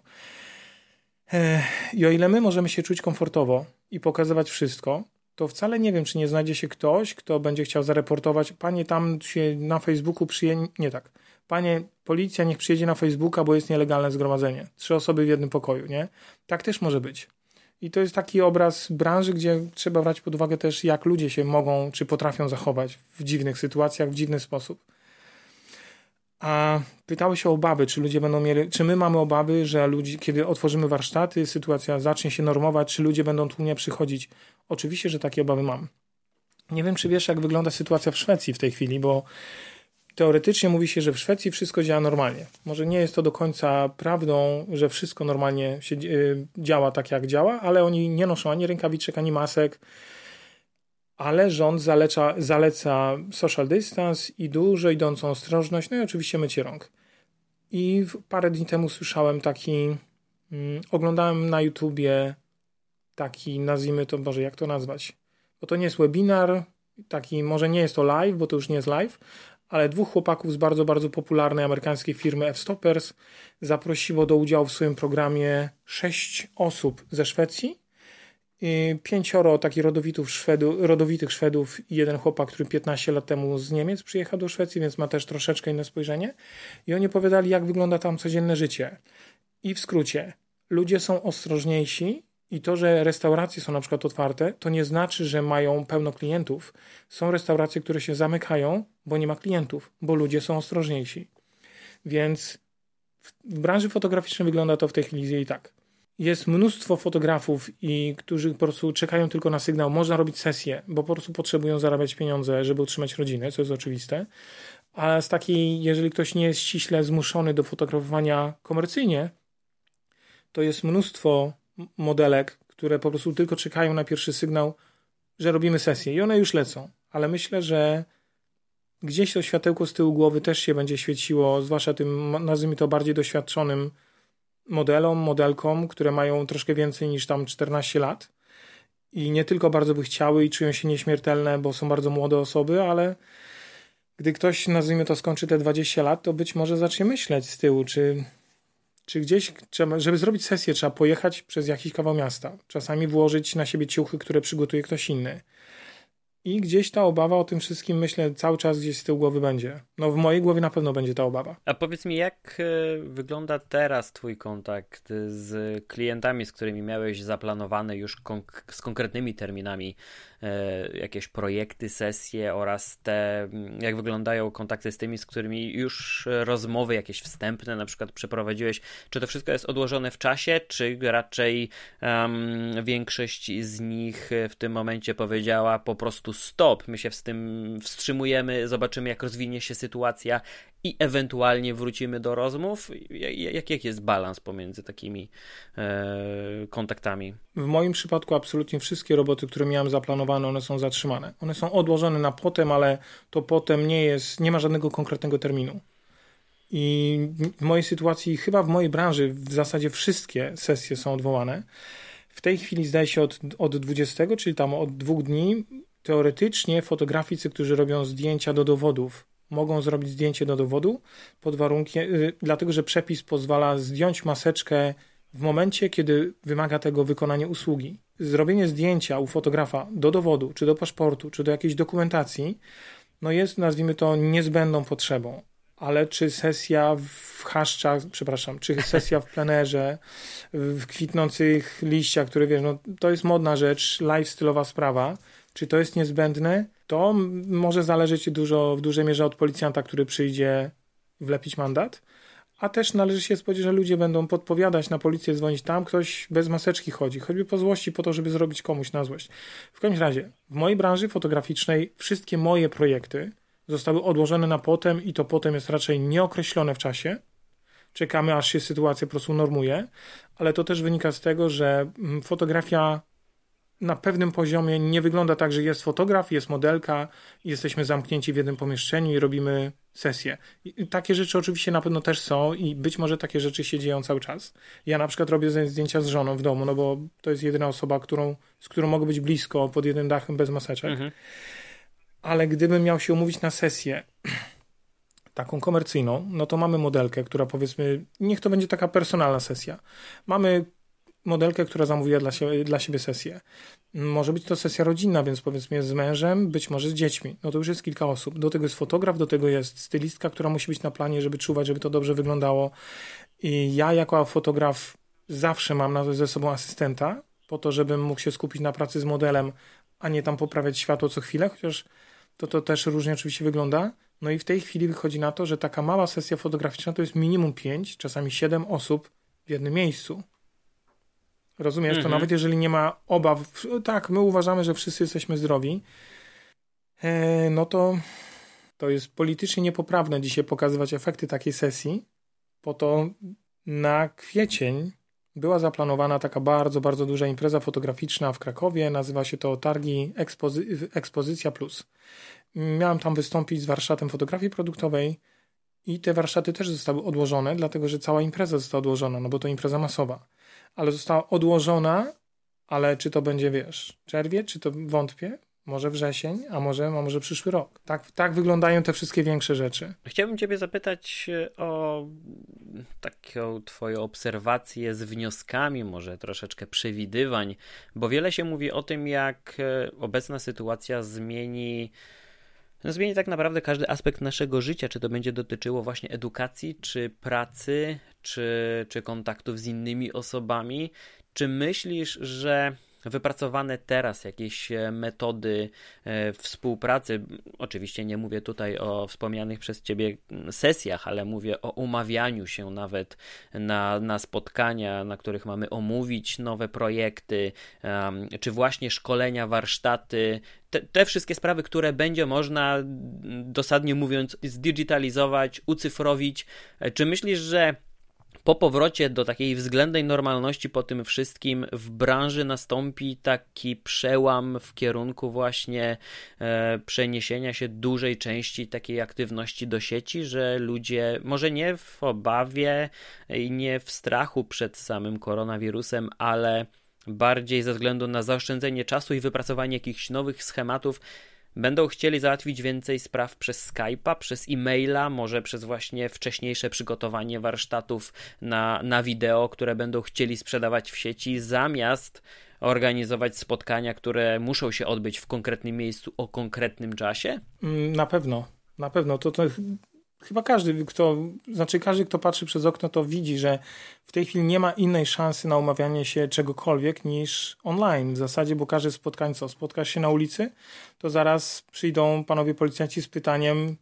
I o ile my możemy się czuć komfortowo i pokazywać wszystko, to wcale nie wiem, czy nie znajdzie się ktoś, kto będzie chciał zareportować, panie tam się na Facebooku przyjedzie, nie tak, panie policja niech przyjedzie na Facebooka, bo jest nielegalne zgromadzenie. Trzy osoby w jednym pokoju, nie? Tak też może być. I to jest taki obraz branży, gdzie trzeba brać pod uwagę też, jak ludzie się mogą, czy potrafią zachować w dziwnych sytuacjach, w dziwny sposób. A pytały się o obawy, czy ludzie będą mieli, czy my mamy obawy, że ludzi, kiedy otworzymy warsztaty, sytuacja zacznie się normować, czy ludzie będą tłumnie przychodzić. Oczywiście, że takie obawy mam. Nie wiem, czy wiesz, jak wygląda sytuacja w Szwecji w tej chwili, bo teoretycznie mówi się, że w Szwecji wszystko działa normalnie. Może nie jest to do końca prawdą, że wszystko normalnie się y, działa tak, jak działa, ale oni nie noszą ani rękawiczek, ani masek ale rząd zaleca, zaleca social distance i dużo idącą ostrożność, no i oczywiście mycie rąk. I parę dni temu słyszałem taki, mm, oglądałem na YouTubie taki, nazwijmy to, Boże, jak to nazwać? Bo to nie jest webinar, taki, może nie jest to live, bo to już nie jest live, ale dwóch chłopaków z bardzo, bardzo popularnej amerykańskiej firmy F-Stoppers zaprosiło do udziału w swoim programie sześć osób ze Szwecji pięcioro takich rodowitów Szwedu, rodowitych Szwedów i jeden chłopak, który 15 lat temu z Niemiec przyjechał do Szwecji, więc ma też troszeczkę inne spojrzenie. I oni opowiadali, jak wygląda tam codzienne życie. I w skrócie, ludzie są ostrożniejsi i to, że restauracje są na przykład otwarte, to nie znaczy, że mają pełno klientów. Są restauracje, które się zamykają, bo nie ma klientów, bo ludzie są ostrożniejsi. Więc w branży fotograficznej wygląda to w tej chwili i tak jest mnóstwo fotografów, i którzy po prostu czekają tylko na sygnał. Można robić sesje, bo po prostu potrzebują zarabiać pieniądze, żeby utrzymać rodzinę, co jest oczywiste. A z takiej, jeżeli ktoś nie jest ściśle zmuszony do fotografowania komercyjnie, to jest mnóstwo modelek, które po prostu tylko czekają na pierwszy sygnał, że robimy sesję i one już lecą. Ale myślę, że gdzieś to światełko z tyłu głowy też się będzie świeciło, zwłaszcza tym, nazwijmy to, bardziej doświadczonym modelom, modelkom, które mają troszkę więcej niż tam 14 lat i nie tylko bardzo by chciały i czują się nieśmiertelne, bo są bardzo młode osoby, ale gdy ktoś, nazwijmy to, skończy te 20 lat, to być może zacznie myśleć z tyłu, czy, czy gdzieś, trzeba, żeby zrobić sesję, trzeba pojechać przez jakiś kawał miasta. Czasami włożyć na siebie ciuchy, które przygotuje ktoś inny. I gdzieś ta obawa o tym wszystkim, myślę, cały czas gdzieś z tyłu głowy będzie. No w mojej głowie na pewno będzie ta obawa. A powiedz mi, jak e, wygląda teraz twój kontakt z klientami, z którymi miałeś zaplanowane już konk z konkretnymi terminami e, jakieś projekty, sesje oraz te, jak wyglądają kontakty z tymi, z którymi już rozmowy jakieś wstępne na przykład przeprowadziłeś? Czy to wszystko jest odłożone w czasie, czy raczej um, większość z nich w tym momencie powiedziała po prostu stop, my się z tym wstrzymujemy, zobaczymy jak rozwinie się sytuacja i ewentualnie wrócimy do rozmów. Jak, jak jest balans pomiędzy takimi e, kontaktami? W moim przypadku absolutnie wszystkie roboty, które miałem zaplanowane, one są zatrzymane. One są odłożone na potem, ale to potem nie jest, nie ma żadnego konkretnego terminu. I w mojej sytuacji, chyba w mojej branży, w zasadzie wszystkie sesje są odwołane. W tej chwili zdaje się od, od 20, czyli tam od dwóch dni, teoretycznie fotograficy, którzy robią zdjęcia do dowodów, mogą zrobić zdjęcie do dowodu pod warunkiem, yy, dlatego że przepis pozwala zdjąć maseczkę w momencie, kiedy wymaga tego wykonanie usługi. Zrobienie zdjęcia u fotografa do dowodu, czy do paszportu, czy do jakiejś dokumentacji, no jest, nazwijmy to, niezbędną potrzebą. Ale czy sesja w chaszczach, przepraszam, czy sesja w plenerze, w kwitnących liściach, które wiesz, no to jest modna rzecz, lifestyle'owa sprawa, czy to jest niezbędne? To może zależeć dużo, w dużej mierze od policjanta, który przyjdzie wlepić mandat, a też należy się spodziewać, że ludzie będą podpowiadać na policję, dzwonić tam, ktoś bez maseczki chodzi, choćby po złości, po to, żeby zrobić komuś na złość. W każdym razie, w mojej branży fotograficznej wszystkie moje projekty zostały odłożone na potem i to potem jest raczej nieokreślone w czasie. Czekamy, aż się sytuacja po prostu normuje, ale to też wynika z tego, że mm, fotografia na pewnym poziomie nie wygląda tak, że jest fotograf, jest modelka, jesteśmy zamknięci w jednym pomieszczeniu i robimy sesję. I takie rzeczy oczywiście na pewno też są i być może takie rzeczy się dzieją cały czas. Ja na przykład robię zdjęcia z żoną w domu, no bo to jest jedyna osoba, którą, z którą mogę być blisko, pod jednym dachem, bez maseczek. Mhm. Ale gdybym miał się umówić na sesję (clears throat) taką komercyjną, no to mamy modelkę, która powiedzmy, niech to będzie taka personalna sesja. Mamy modelkę, która zamówiła dla siebie, dla siebie sesję. Może być to sesja rodzinna, więc powiedzmy z mężem, być może z dziećmi. No to już jest kilka osób. Do tego jest fotograf, do tego jest stylistka, która musi być na planie, żeby czuwać, żeby to dobrze wyglądało. I ja jako fotograf zawsze mam ze sobą asystenta, po to, żebym mógł się skupić na pracy z modelem, a nie tam poprawiać światło co chwilę, chociaż to, to też różnie oczywiście wygląda. No i w tej chwili wychodzi na to, że taka mała sesja fotograficzna to jest minimum 5, czasami 7 osób w jednym miejscu. Rozumiesz? To mhm. nawet jeżeli nie ma obaw, tak, my uważamy, że wszyscy jesteśmy zdrowi, e, no to to jest politycznie niepoprawne dzisiaj pokazywać efekty takiej sesji. Po to na kwiecień była zaplanowana taka bardzo, bardzo duża impreza fotograficzna w Krakowie. Nazywa się to Targi Ekspozy Ekspozycja Plus. Miałem tam wystąpić z warsztatem fotografii produktowej i te warsztaty też zostały odłożone, dlatego że cała impreza została odłożona, no bo to impreza masowa ale została odłożona, ale czy to będzie, wiesz, czerwiec, czy to wątpię, może wrzesień, a może, a może przyszły rok. Tak, tak wyglądają te wszystkie większe rzeczy. Chciałbym Ciebie zapytać e, o taką Twoją obserwację z wnioskami, może troszeczkę przewidywań, bo wiele się mówi o tym, jak e, obecna sytuacja zmieni no, zmieni tak naprawdę każdy aspekt naszego życia, czy to będzie dotyczyło właśnie edukacji, czy pracy, czy, czy kontaktów z innymi osobami. Czy myślisz, że wypracowane teraz jakieś e, metody e, współpracy. Oczywiście nie mówię tutaj o wspomnianych przez Ciebie sesjach, ale mówię o umawianiu się nawet na, na spotkania, na których mamy omówić nowe projekty, czy właśnie szkolenia, warsztaty. Te, te wszystkie sprawy, które będzie można dosadnie mówiąc zdigitalizować, ucyfrowić. E, czy myślisz, że po powrocie do takiej względnej normalności po tym wszystkim w branży nastąpi taki przełam w kierunku właśnie e, przeniesienia się dużej części takiej aktywności do sieci, że ludzie może nie w obawie i nie w strachu przed samym koronawirusem, ale bardziej ze względu na zaoszczędzenie czasu i wypracowanie jakichś nowych schematów Będą chcieli załatwić więcej spraw przez Skype'a, przez e-maila, może przez właśnie wcześniejsze przygotowanie warsztatów na, na wideo, które będą chcieli sprzedawać w sieci, zamiast organizować spotkania, które muszą się odbyć w konkretnym miejscu o konkretnym czasie? Mm, na pewno, na pewno. To, to chyba każdy, kto, znaczy każdy, kto patrzy przez okno, to widzi, że w tej chwili nie ma innej szansy na umawianie się czegokolwiek niż online. W zasadzie, bo każdy spotkań, co się na ulicy, to zaraz przyjdą panowie policjanci z pytaniem,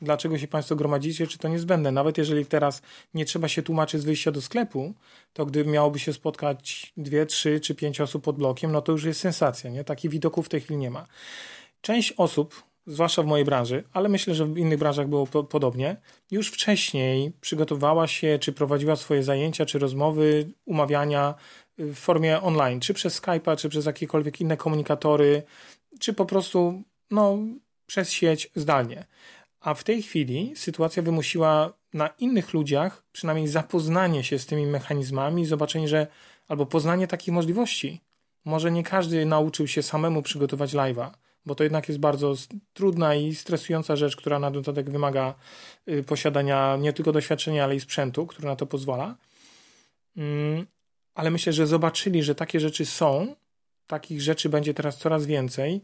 dlaczego się Państwo gromadzicie, czy to niezbędne. Nawet jeżeli teraz nie trzeba się tłumaczyć z wyjścia do sklepu, to gdy miałoby się spotkać dwie, trzy czy pięć osób pod blokiem, no to już jest sensacja. Nie? Takich widoków w tej chwili nie ma. Część osób, zwłaszcza w mojej branży, ale myślę, że w innych branżach było po podobnie, już wcześniej przygotowała się, czy prowadziła swoje zajęcia, czy rozmowy, umawiania w formie online, czy przez Skype'a, czy przez jakiekolwiek inne komunikatory, czy po prostu no, przez sieć zdalnie. A w tej chwili sytuacja wymusiła na innych ludziach przynajmniej zapoznanie się z tymi mechanizmami, zobaczenie, że albo poznanie takich możliwości. Może nie każdy nauczył się samemu przygotować live'a, bo to jednak jest bardzo trudna i stresująca rzecz, która na dodatek wymaga y, posiadania nie tylko doświadczenia, ale i sprzętu, który na to pozwala. Mm, ale myślę, że zobaczyli, że takie rzeczy są, takich rzeczy będzie teraz coraz więcej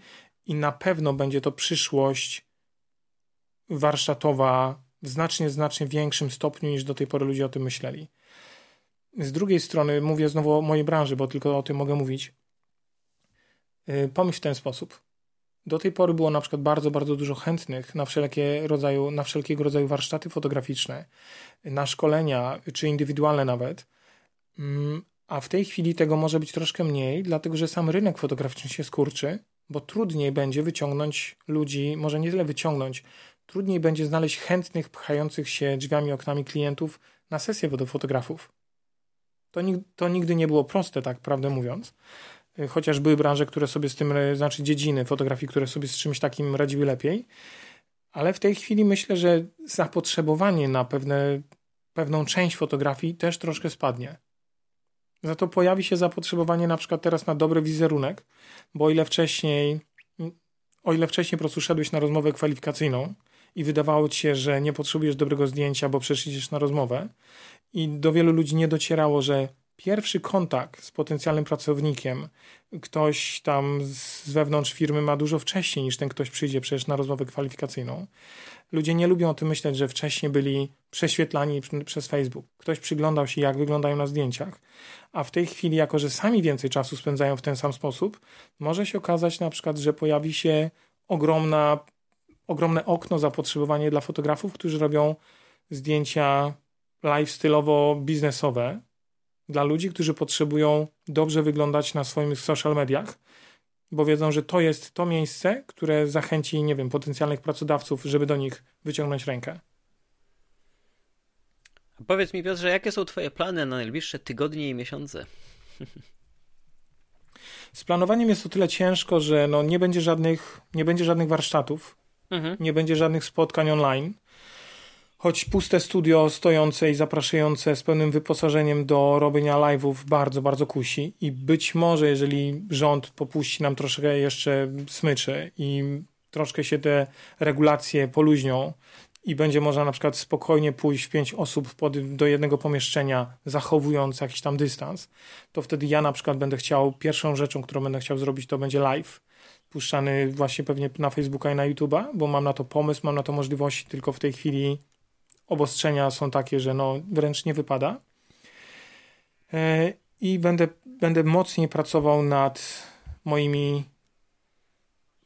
i na pewno będzie to przyszłość warsztatowa w znacznie, znacznie większym stopniu niż do tej pory ludzie o tym myśleli. Z drugiej strony, mówię znowu o mojej branży, bo tylko o tym mogę mówić. Y, pomyśl w ten sposób. Do tej pory było na przykład bardzo, bardzo dużo chętnych na, wszelkie rodzaju, na wszelkiego rodzaju warsztaty fotograficzne, na szkolenia, czy indywidualne nawet. Mm, a w tej chwili tego może być troszkę mniej, dlatego że sam rynek fotograficzny się skurczy, bo trudniej będzie wyciągnąć ludzi, może nie tyle wyciągnąć, trudniej będzie znaleźć chętnych, pchających się drzwiami, oknami klientów na sesję do fotografów. To, to nigdy nie było proste, tak prawdę mówiąc. Y, chociaż były branże, które sobie z tym, y, znaczy dziedziny fotografii, które sobie z czymś takim radziły lepiej. Ale w tej chwili myślę, że zapotrzebowanie na pewne, pewną część fotografii też troszkę spadnie. Za to pojawi się zapotrzebowanie na przykład teraz na dobry wizerunek, bo o ile wcześniej, o ile wcześniej po prostu szedłeś na rozmowę kwalifikacyjną, i wydawało ci się, że nie potrzebujesz dobrego zdjęcia, bo przeszliście na rozmowę i do wielu ludzi nie docierało, że pierwszy kontakt z potencjalnym pracownikiem ktoś tam z wewnątrz firmy ma dużo wcześniej niż ten ktoś przyjdzie przecież na rozmowę kwalifikacyjną. Ludzie nie lubią o tym myśleć, że wcześniej byli prześwietlani przez Facebook. Ktoś przyglądał się, jak wyglądają na zdjęciach, a w tej chwili, jako że sami więcej czasu spędzają w ten sam sposób, może się okazać na przykład, że pojawi się ogromna ogromne okno zapotrzebowanie dla fotografów, którzy robią zdjęcia lifestyle'owo-biznesowe dla ludzi, którzy potrzebują dobrze wyglądać na swoich social mediach, bo wiedzą, że to jest to miejsce, które zachęci, nie wiem, potencjalnych pracodawców, żeby do nich wyciągnąć rękę. Powiedz mi, Piotrze, jakie są Twoje plany na najbliższe tygodnie i miesiące? Z planowaniem jest o tyle ciężko, że no nie będzie żadnych, nie będzie żadnych warsztatów, Mhm. Nie będzie żadnych spotkań online. Choć puste studio stojące i zapraszające z pełnym wyposażeniem do robienia live'ów bardzo, bardzo kusi. I być może, jeżeli rząd popuści nam troszkę jeszcze smyczy i troszkę się te regulacje poluźnią i będzie można na przykład spokojnie pójść w pięć osób pod, do jednego pomieszczenia, zachowując jakiś tam dystans, to wtedy ja na przykład będę chciał, pierwszą rzeczą, którą będę chciał zrobić, to będzie live puszczany właśnie pewnie na Facebooka i na YouTube'a, bo mam na to pomysł, mam na to możliwości, tylko w tej chwili obostrzenia są takie, że no wręcz nie wypada. E, I będę, będę mocniej pracował nad moimi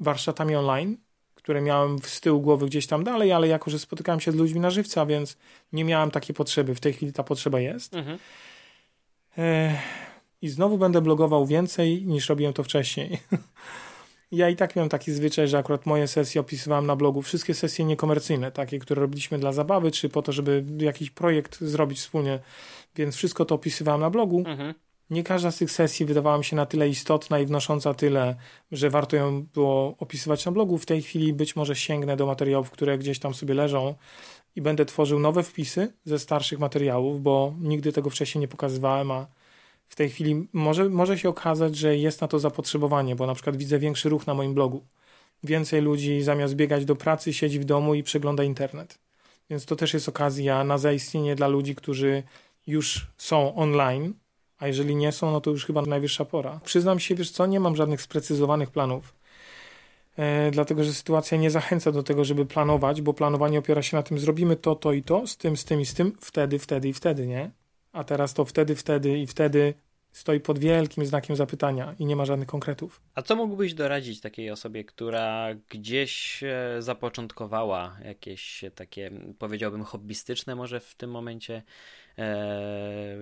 warsztatami online, które miałem z tyłu głowy gdzieś tam dalej, ale jako, że spotykałem się z ludźmi na żywca, więc nie miałem takiej potrzeby. W tej chwili ta potrzeba jest. Mhm. E, I znowu będę blogował więcej niż robiłem to wcześniej. (laughs) Ja i tak miałem taki zwyczaj, że akurat moje sesje opisywałem na blogu, wszystkie sesje niekomercyjne, takie, które robiliśmy dla zabawy, czy po to, żeby jakiś projekt zrobić wspólnie, więc wszystko to opisywałem na blogu. Mhm. Nie każda z tych sesji wydawała mi się na tyle istotna i wnosząca tyle, że warto ją było opisywać na blogu. W tej chwili być może sięgnę do materiałów, które gdzieś tam sobie leżą i będę tworzył nowe wpisy ze starszych materiałów, bo nigdy tego wcześniej nie pokazywałem, a w tej chwili może, może się okazać, że jest na to zapotrzebowanie, bo na przykład widzę większy ruch na moim blogu. Więcej ludzi zamiast biegać do pracy siedzi w domu i przegląda internet. Więc to też jest okazja na zaistnienie dla ludzi, którzy już są online, A jeżeli nie są, no to już chyba najwyższa pora. Przyznam się, wiesz co, nie mam żadnych sprecyzowanych planów. E, dlatego, że sytuacja nie zachęca do tego, żeby planować, bo planowanie opiera się na tym, zrobimy to, to i to, z tym, z tym i z tym, wtedy, wtedy i wtedy, nie? A teraz to wtedy, wtedy i wtedy stoi pod wielkim znakiem zapytania i nie ma żadnych konkretów. A co mógłbyś doradzić takiej osobie, która gdzieś e, zapoczątkowała jakieś takie, powiedziałbym, hobbystyczne może w tym momencie e,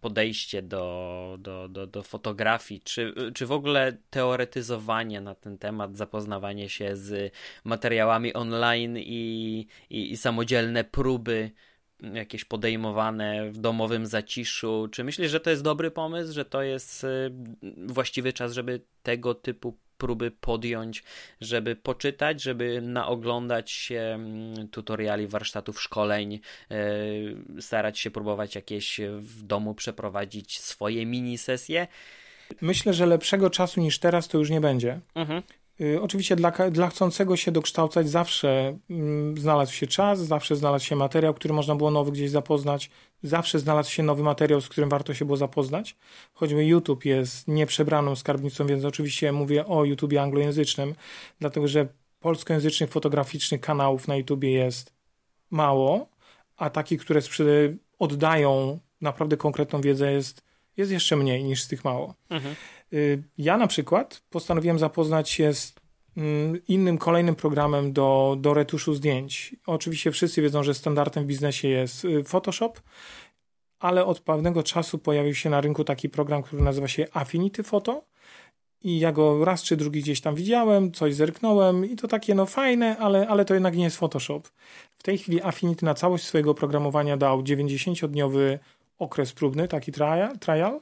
podejście do, do, do, do fotografii, czy, czy w ogóle teoretyzowanie na ten temat, zapoznawanie się z materiałami online i, i, i samodzielne próby jakieś podejmowane w domowym zaciszu? Czy myślisz, że to jest dobry pomysł, że to jest y, właściwy czas, żeby tego typu próby podjąć, żeby poczytać, żeby naoglądać się mm, tutoriali, warsztatów, szkoleń, y, starać się próbować jakieś w domu przeprowadzić swoje mini sesje? Myślę, że lepszego czasu niż teraz to już nie będzie. Mhm. Y, oczywiście dla, dla chcącego się dokształcać zawsze mm, znalazł się czas, zawsze znalazł się materiał, który można było nowy gdzieś zapoznać, zawsze znalazł się nowy materiał, z którym warto się było zapoznać. Choćby YouTube jest nieprzebraną skarbnicą, więc oczywiście mówię o YouTubie anglojęzycznym, dlatego że polskojęzycznych fotograficznych kanałów na YouTubie jest mało, a takich, które oddają naprawdę konkretną wiedzę jest, jest jeszcze mniej niż z tych mało. Mhm. Y, ja na przykład postanowiłem zapoznać się z mm, innym kolejnym programem do, do retuszu zdjęć. Oczywiście wszyscy wiedzą, że standardem w biznesie jest y, Photoshop, ale od pewnego czasu pojawił się na rynku taki program, który nazywa się Affinity Photo. I ja go raz czy drugi gdzieś tam widziałem, coś zerknąłem i to takie no fajne, ale, ale to jednak nie jest Photoshop. W tej chwili Affinity na całość swojego programowania dał 90-dniowy okres próbny, taki trial, trial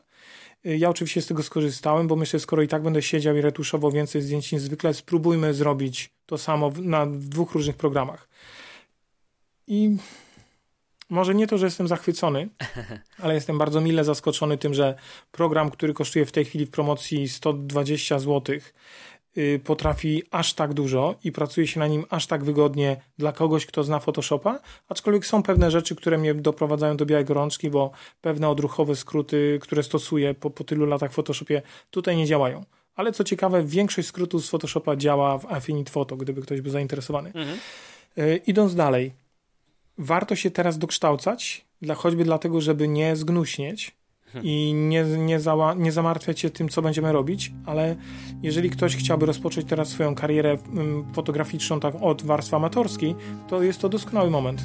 ja oczywiście z tego skorzystałem, bo myślę, skoro i tak będę siedział i retuszował więcej zdjęć niż zwykle, spróbujmy zrobić to samo na dwóch różnych programach. I może nie to, że jestem zachwycony, (laughs) ale jestem bardzo mile zaskoczony tym, że program, który kosztuje w tej chwili w promocji 120 zł, Y, potrafi aż tak dużo i pracuje się na nim aż tak wygodnie dla kogoś, kto zna Photoshopa, aczkolwiek są pewne rzeczy, które mnie doprowadzają do białej gorączki, bo pewne odruchowe skróty, które stosuję po, po tylu latach w Photoshopie, tutaj nie działają. Ale co ciekawe, większość skrótów z Photoshopa działa w Affinite Photo, gdyby ktoś był zainteresowany. Mhm. Y, idąc dalej, warto się teraz dokształcać, dla, choćby dlatego, żeby nie zgnuśnieć, i nie, nie, zała, nie zamartwiać się tym, co będziemy robić, ale jeżeli ktoś chciałby rozpocząć teraz swoją karierę mm, fotograficzną tak od warstwy amatorskiej, to jest to doskonały moment.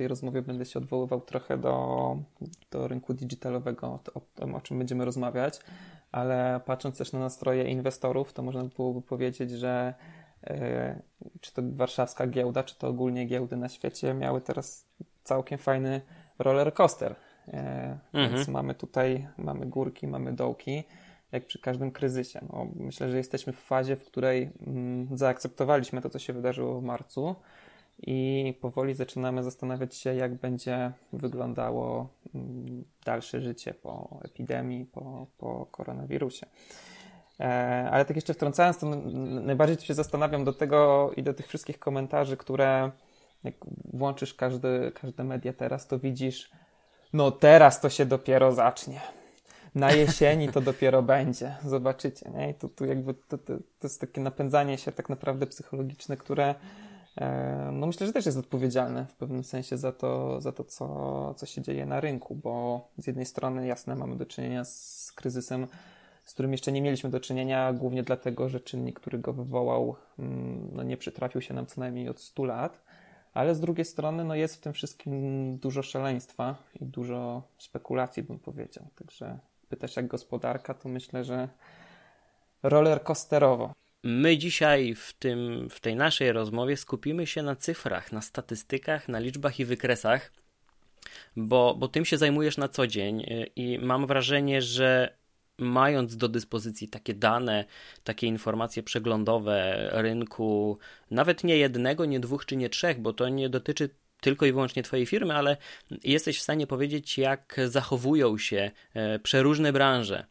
Tej rozmowie będę się odwoływał trochę do, do rynku digitalowego, o tym, o czym będziemy rozmawiać ale patrząc też na nastroje inwestorów, to można byłoby powiedzieć, że e, czy to warszawska giełda, czy to ogólnie giełdy na świecie miały teraz całkiem fajny roller coaster. E, mhm. Więc mamy tutaj, mamy górki, mamy dołki, jak przy każdym kryzysie. No, myślę, że jesteśmy w fazie, w której mm, zaakceptowaliśmy to, co się wydarzyło w marcu i powoli zaczynamy zastanawiać się, jak będzie wyglądało mm, dalsze życie po epidemii, po, po koronawirusie. E, ale tak jeszcze wtrącając, to najbardziej się zastanawiam do tego i do tych wszystkich komentarzy, które jak włączysz każdy, każde media teraz, to widzisz, no teraz to się dopiero zacznie. Na jesieni to dopiero (laughs) będzie. Zobaczycie, nie? I jakby to, to, to jest takie napędzanie się tak naprawdę psychologiczne, które no myślę, że też jest odpowiedzialny w pewnym sensie za to, za to co, co się dzieje na rynku, bo z jednej strony jasne mamy do czynienia z kryzysem, z którym jeszcze nie mieliśmy do czynienia, głównie dlatego, że czynnik, który go wywołał, mm, no nie przytrafił się nam co najmniej od 100 lat, ale z drugiej strony no jest w tym wszystkim dużo szaleństwa i dużo spekulacji, bym powiedział. Także pytasz jak gospodarka, to myślę, że roller coasterowo. My dzisiaj w, tym, w tej naszej rozmowie skupimy się na cyfrach, na statystykach, na liczbach i wykresach, bo, bo tym się zajmujesz na co dzień y, i mam wrażenie, że mając do dyspozycji takie dane, takie informacje przeglądowe rynku, nawet nie jednego, nie dwóch czy nie trzech, bo to nie dotyczy tylko i wyłącznie Twojej firmy, ale jesteś w stanie powiedzieć, jak zachowują się e, przeróżne branże.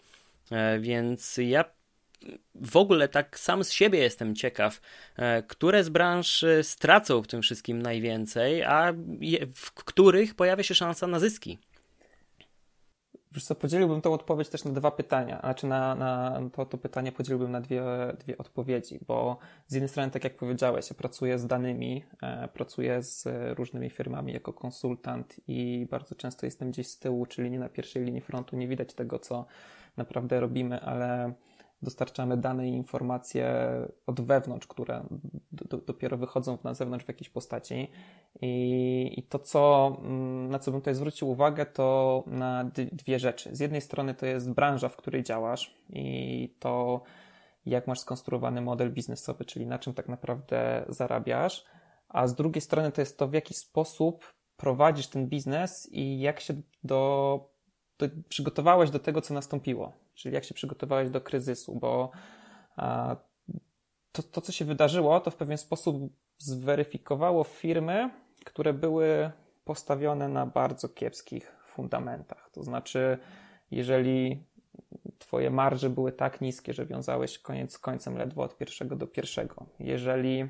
E, więc ja w ogóle tak sam z siebie jestem ciekaw, e, które z branż stracą w tym wszystkim najwięcej, a w których pojawia się szansa na zyski. Wiesz co, podzieliłbym tą odpowiedź też na dwa pytania, znaczy na, na to, to pytanie podzieliłbym na dwie, dwie odpowiedzi, bo z jednej strony, tak jak powiedziałeś, ja pracuję z danymi, e, pracuję z różnymi firmami jako konsultant i bardzo często jestem gdzieś z tyłu, czyli nie na pierwszej linii frontu, nie widać tego, co naprawdę robimy, ale dostarczamy dane i informacje od wewnątrz, które do, dopiero wychodzą na zewnątrz w jakiejś postaci. I, I, to, co, mm, na co bym tutaj zwrócił uwagę, to na dwie rzeczy. Z jednej strony to jest branża, w której działasz i to, jak masz skonstruowany model biznesowy, czyli na czym tak naprawdę zarabiasz, a z drugiej strony to jest to, w jaki sposób prowadzisz ten biznes i jak się do, do przygotowałeś do tego, co nastąpiło czyli jak się przygotowałeś do kryzysu, bo to, to, co się wydarzyło, to w pewien sposób zweryfikowało firmy, które były postawione na bardzo kiepskich fundamentach. To znaczy, jeżeli Twoje marże były tak niskie, że wiązałeś koniec z końcem ledwo od pierwszego do pierwszego, jeżeli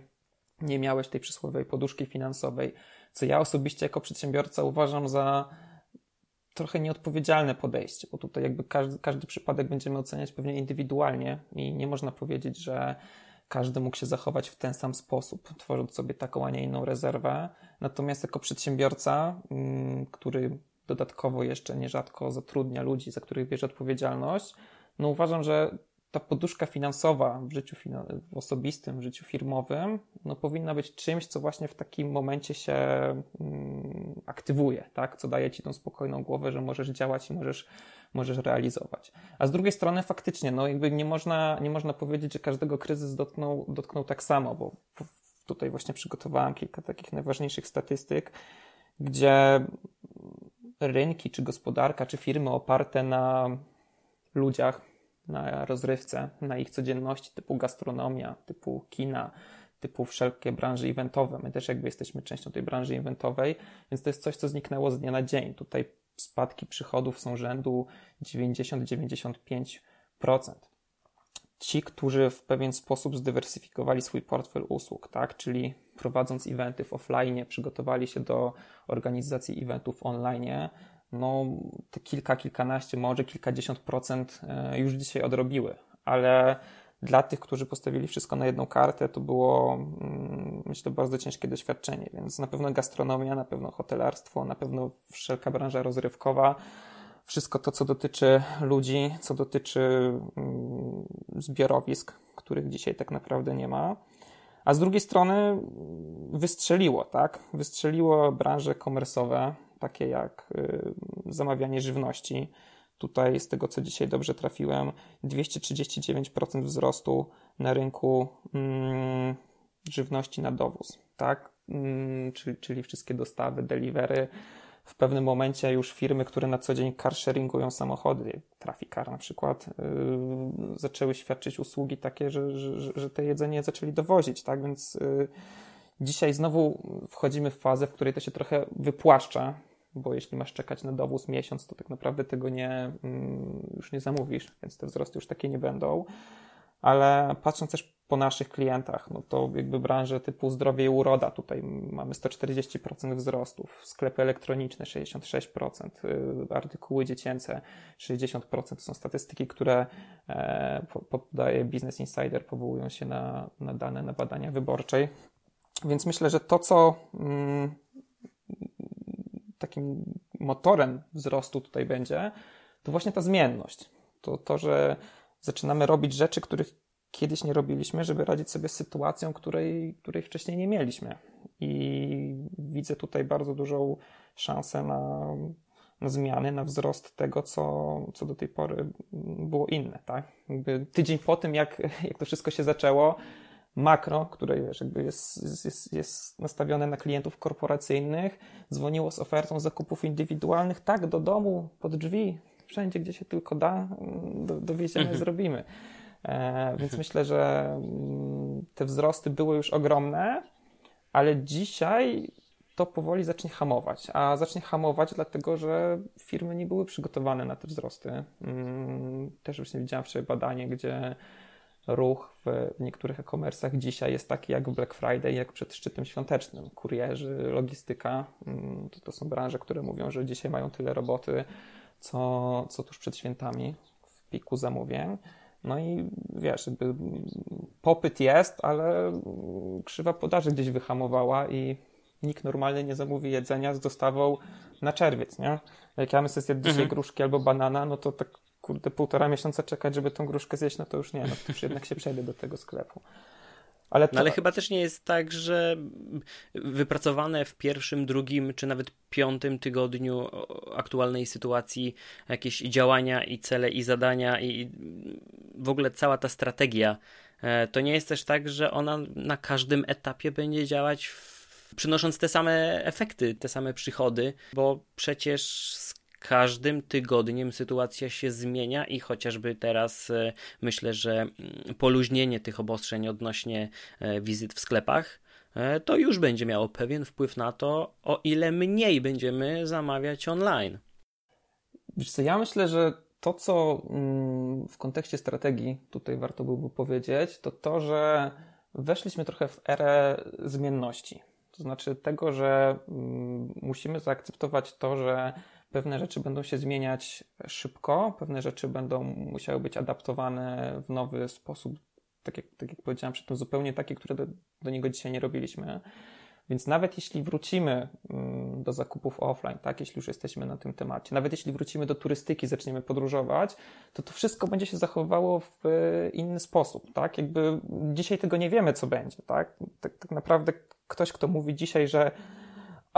nie miałeś tej przysłowiowej poduszki finansowej, co ja osobiście jako przedsiębiorca uważam za trochę nieodpowiedzialne podejście, bo tutaj jakby każdy, każdy przypadek będziemy oceniać pewnie indywidualnie i nie można powiedzieć, że każdy mógł się zachować w ten sam sposób, tworząc sobie taką, a nie inną rezerwę. Natomiast jako przedsiębiorca, mm, który dodatkowo jeszcze nierzadko zatrudnia ludzi, za których bierze odpowiedzialność, no uważam, że ta poduszka finansowa w życiu w osobistym, w życiu firmowym, no powinna być czymś, co właśnie w takim momencie się mm, aktywuje, tak? co daje ci tą spokojną głowę, że możesz działać i możesz, możesz realizować. A z drugiej strony faktycznie, no jakby nie można, nie można powiedzieć, że każdego kryzys dotknął, dotknął tak samo, bo tutaj właśnie przygotowałem kilka takich najważniejszych statystyk, gdzie rynki, czy gospodarka, czy firmy oparte na ludziach, na rozrywce, na ich codzienności, typu gastronomia, typu kina, typu wszelkie branże eventowe. My też jakby jesteśmy częścią tej branży eventowej, więc to jest coś, co zniknęło z dnia na dzień. Tutaj spadki przychodów są rzędu 90-95%. Ci, którzy w pewien sposób zdywersyfikowali swój portfel usług, tak, czyli prowadząc eventy w offline, przygotowali się do organizacji eventów online, no te kilka, kilkanaście, może kilkadziesiąt procent e, już dzisiaj odrobiły, ale dla tych, którzy postawili wszystko na jedną kartę, to było, mm, myślę, bardzo ciężkie doświadczenie, więc na pewno gastronomia, na pewno hotelarstwo, na pewno wszelka branża rozrywkowa, wszystko to, co dotyczy ludzi, co dotyczy mm, zbiorowisk, których dzisiaj tak naprawdę nie ma. A z drugiej strony wystrzeliło, tak? Wystrzeliło branże komersowe, takie jak y, zamawianie żywności. Tutaj, z tego co dzisiaj dobrze trafiłem, 239% wzrostu na rynku mm, żywności na dowóz, tak? Mm, czyli, czyli wszystkie dostawy, delivery. W pewnym momencie już firmy, które na co dzień carsharingują samochody, Trafikar na przykład, yy, zaczęły świadczyć usługi takie, że, że, że te jedzenie zaczęli dowozić, tak? Więc yy, dzisiaj znowu wchodzimy w fazę, w której to się trochę wypłaszcza, bo jeśli masz czekać na dowóz miesiąc, to tak naprawdę tego nie, mm, już nie zamówisz, więc te wzrosty już takie nie będą. Ale patrząc też po naszych klientach, no to jakby branże typu zdrowie i uroda, tutaj mamy 140% wzrostów, sklepy elektroniczne 66%, y, artykuły dziecięce 60%. To są statystyki, które e, podaje Business Insider, powołują się na, na dane na badania wyborczej. Więc myślę, że to, co mm, takim motorem wzrostu tutaj będzie, to właśnie ta zmienność. To, to, że zaczynamy robić rzeczy, których kiedyś nie robiliśmy, żeby radzić sobie z sytuacją, której, której wcześniej nie mieliśmy. I widzę tutaj bardzo dużą szansę na, na zmiany, na wzrost tego, co, co do tej pory było inne. Tak? Jakby tydzień po tym, jak, jak to wszystko się zaczęło, makro, które wiesz, jakby jest, jest, jest nastawione na klientów korporacyjnych, dzwoniło z ofertą zakupów indywidualnych, tak, do domu, pod drzwi, wszędzie, gdzie się tylko da, do, dowieziemy, mhm. zrobimy. E, więc myślę, że mm, te wzrosty były już ogromne, ale dzisiaj to powoli zacznie hamować. A zacznie hamować, dlatego że firmy nie były przygotowane na te wzrosty. Mm, też właśnie widziałem wczoraj badanie, gdzie ruch w, niektórych e-commerce'ach dzisiaj jest taki jak w Black Friday, jak przed szczytem świątecznym. Kurierzy, logistyka, mm, to, to są branże, które mówią, że dzisiaj mają tyle roboty, co, co tuż przed świętami w piku zamówień. No i wiesz, jakby popyt jest, ale krzywa podaży gdzieś wyhamowała i nikt normalnie nie zamówi jedzenia z dostawą na czerwiec, nie? Jak ja myślę zjeść dzisiaj mhm. gruszki albo banana, no to tak kurde półtora miesiąca czekać, żeby tą gruszkę zjeść, no to już nie, no to już jednak się przejdę do tego sklepu. Ale, to... no ale chyba też nie jest tak, że wypracowane w pierwszym, drugim czy nawet piątym tygodniu aktualnej sytuacji jakieś działania i cele i zadania i w ogóle cała ta strategia e, to nie jest też tak, że ona na każdym etapie będzie działać w, przynosząc te same efekty, te same przychody, bo przecież każdym tygodniem sytuacja się zmienia i chociażby teraz e, myślę, że mm, poluźnienie tych obostrzeń odnośnie e, wizyt w sklepach e, to już będzie miało pewien wpływ na to, o ile mniej będziemy zamawiać online. Wiesz co, ja myślę, że to, co mm, w kontekście strategii tutaj warto byłoby powiedzieć, to to, że weszliśmy trochę w erę zmienności. To znaczy tego, że mm, musimy zaakceptować to, że Pewne rzeczy będą się zmieniać szybko, pewne rzeczy będą musiały być adaptowane w nowy sposób, tak jak, tak jak powiedziałem przedtem, zupełnie takie, które do, do niego dzisiaj nie robiliśmy. Więc nawet jeśli wrócimy mm, do zakupów offline, tak, jeśli już jesteśmy na tym temacie, nawet jeśli wrócimy do turystyki, zaczniemy podróżować, to to wszystko będzie się zachowywało w inny sposób, tak? Jakby dzisiaj tego nie wiemy, co będzie, tak? Tak, tak naprawdę ktoś, kto mówi dzisiaj, że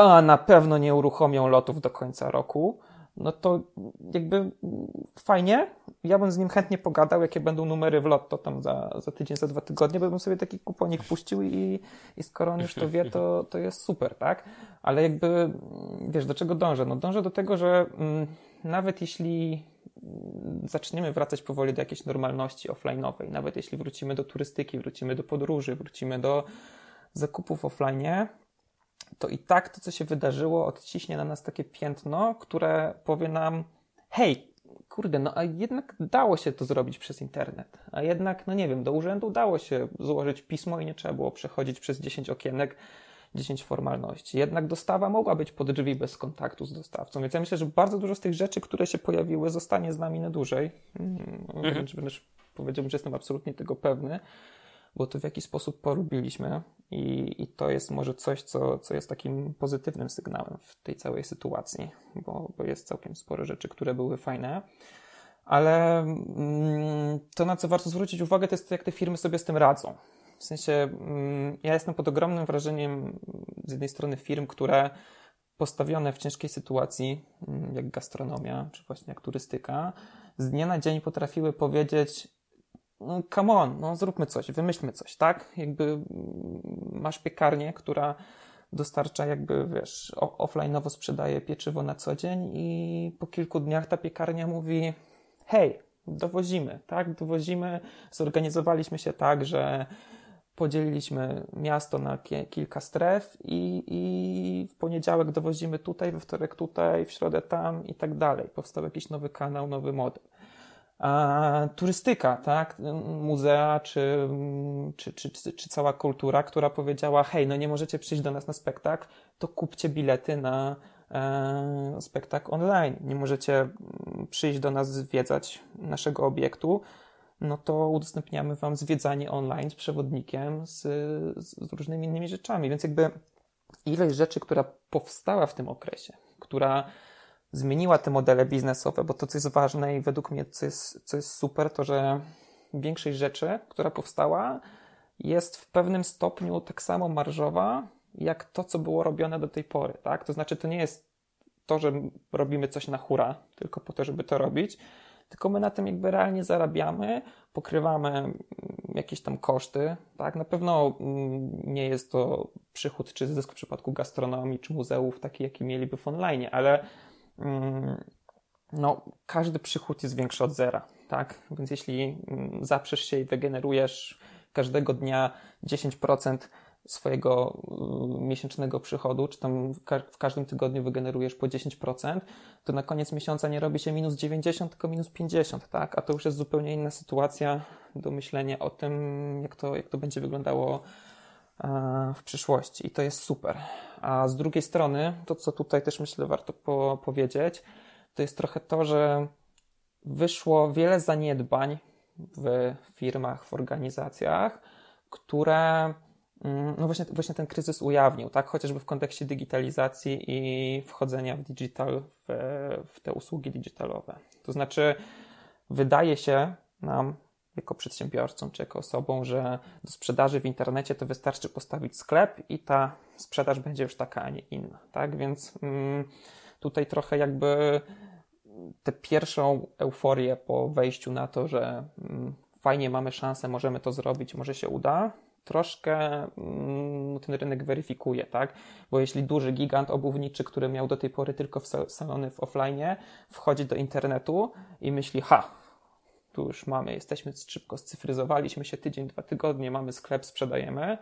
a na pewno nie uruchomią lotów do końca roku, no to jakby fajnie. Ja bym z nim chętnie pogadał, jakie będą numery w lotto tam za, za tydzień, za dwa tygodnie, bo bym sobie taki kuponik puścił i, i skoro on już to wie, to, to jest super, tak? Ale jakby, wiesz, do czego dążę? No dążę do tego, że mm, nawet jeśli zaczniemy wracać powoli do jakiejś normalności offline'owej, nawet jeśli wrócimy do turystyki, wrócimy do podróży, wrócimy do zakupów offline, to i tak to, co się wydarzyło, odciśnie na nas takie piętno, które powie nam: hej, kurde, no a jednak dało się to zrobić przez internet. A jednak, no nie wiem, do urzędu dało się złożyć pismo i nie trzeba było przechodzić przez 10 okienek, 10 formalności. Jednak dostawa mogła być pod drzwi bez kontaktu z dostawcą. Więc ja myślę, że bardzo dużo z tych rzeczy, które się pojawiły, zostanie z nami na dłużej. Hmm, mhm. Wręcz, powiedziałbym, że jestem absolutnie tego pewny bo to w jakiś sposób porobiliśmy i, i to jest może coś, co, co jest takim pozytywnym sygnałem w tej całej sytuacji, bo, bo jest całkiem sporo rzeczy, które były fajne. Ale mm, to, na co warto zwrócić uwagę, to jest to, jak te firmy sobie z tym radzą. W sensie, mm, ja jestem pod ogromnym wrażeniem z jednej strony firm, które postawione w ciężkiej sytuacji, mm, jak gastronomia, czy właśnie jak turystyka, z dnia na dzień potrafiły powiedzieć: come on, no zróbmy coś, wymyślmy coś, tak? Jakby masz piekarnię, która dostarcza jakby, wiesz, offline'owo sprzedaje pieczywo na co dzień i po kilku dniach ta piekarnia mówi hej, dowozimy, tak? Dowozimy, zorganizowaliśmy się tak, że podzieliliśmy miasto na kilka stref i, i w poniedziałek dowozimy tutaj, we wtorek tutaj, w środę tam i tak dalej. Powstał jakiś nowy kanał, nowy model turystyka, tak? Muzea czy, czy, czy, czy, czy cała kultura, która powiedziała: Hej, no nie możecie przyjść do nas na spektakl, to kupcie bilety na e, spektakl online. Nie możecie mm, przyjść do nas zwiedzać naszego obiektu, no to udostępniamy Wam zwiedzanie online z przewodnikiem, z, z różnymi innymi rzeczami. Więc jakby ilość rzeczy, która powstała w tym okresie, która zmieniła te modele biznesowe, bo to, co jest ważne i według mnie, co jest, co jest super, to że większość rzeczy, która powstała, jest w pewnym stopniu tak samo marżowa, jak to, co było robione do tej pory, tak? To znaczy, to nie jest to, że robimy coś na hura, tylko po to, żeby to robić, tylko my na tym jakby realnie zarabiamy, pokrywamy mm, jakieś tam koszty, tak? Na pewno mm, nie jest to przychód czy zysk w przypadku gastronomii czy muzeów taki, jaki mieliby w online, ale no, każdy przychód jest większy od zera, tak? Więc jeśli mm, zaprzesz się i wygenerujesz każdego dnia 10% swojego y, miesięcznego przychodu, czy tam w każdym tygodniu wygenerujesz po 10%, to na koniec miesiąca nie robi się minus 90, tylko minus 50, tak? A to już jest zupełnie inna sytuacja do myślenia o tym, jak to, jak to będzie wyglądało w przyszłości. I to jest super. A z drugiej strony, to co tutaj też myślę warto po powiedzieć, to jest trochę to, że wyszło wiele zaniedbań w firmach, w organizacjach, które mm, no właśnie, właśnie ten kryzys ujawnił, tak? Chociażby w kontekście digitalizacji i wchodzenia w digital, w, w te usługi digitalowe. To znaczy, wydaje się nam, jako przedsiębiorcom czy jako osobom, że do sprzedaży w internecie to wystarczy postawić sklep i ta sprzedaż będzie już taka, a nie inna, tak? Więc mm, tutaj trochę jakby tę pierwszą euforię po wejściu na to, że mm, fajnie mamy szansę, możemy to zrobić, może się uda, troszkę mm, ten rynek weryfikuje, tak? Bo jeśli duży gigant obuwniczy, który miał do tej pory tylko salony w offline, wchodzi do internetu i myśli, ha, tu już mamy, jesteśmy szybko scyfryzowaliśmy się tydzień, dwa tygodnie, mamy sklep, sprzedajemy,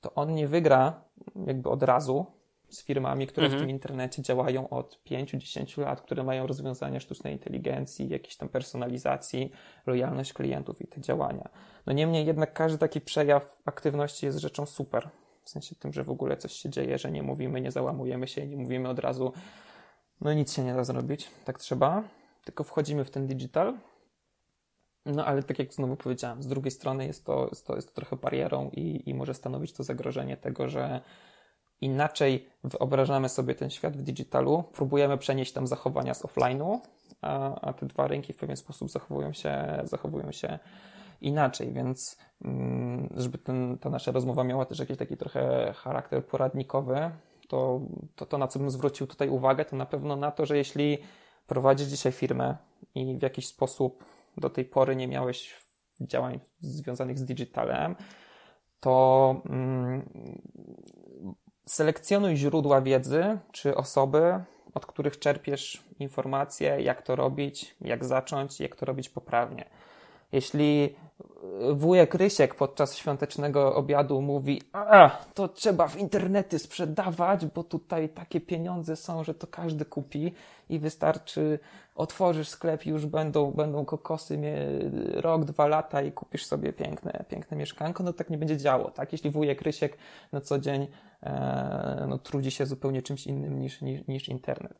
to on nie wygra jakby od razu, z firmami, które mhm. w tym internecie działają od 5-10 lat, które mają rozwiązania sztucznej inteligencji, jakiejś tam personalizacji, lojalność klientów i te działania. No niemniej jednak każdy taki przejaw aktywności jest rzeczą super. W sensie tym, że w ogóle coś się dzieje, że nie mówimy, nie załamujemy się, nie mówimy od razu, no nic się nie da zrobić, tak trzeba, tylko wchodzimy w ten digital. No ale tak jak znowu powiedziałem, z drugiej strony jest to, jest to, jest to trochę barierą i, i może stanowić to zagrożenie tego, że inaczej wyobrażamy sobie ten świat w digitalu, próbujemy przenieść tam zachowania z offline'u, a, a te dwa rynki w pewien sposób zachowują się, zachowują się inaczej, więc mm, żeby ten, ta nasza rozmowa miała też jakiś taki trochę charakter poradnikowy, to, to, to na co bym zwrócił tutaj uwagę, to na pewno na to, że jeśli prowadzisz dzisiaj firmę i w jakiś sposób do tej pory nie miałeś działań związanych z digitalem, to mm, selekcjonuj źródła wiedzy czy osoby, od których czerpiesz informacje, jak to robić, jak zacząć, jak to robić poprawnie. Jeśli wujek Rysiek podczas świątecznego obiadu mówi, a to trzeba w internety sprzedawać, bo tutaj takie pieniądze są, że to każdy kupi i wystarczy otworzysz sklep i już będą, będą kokosy rok, dwa lata i kupisz sobie piękne, piękne mieszkanko, no tak nie będzie działo, tak? Jeśli wujek Rysiek na co dzień e, no, trudzi się zupełnie czymś innym niż, niż, niż internet.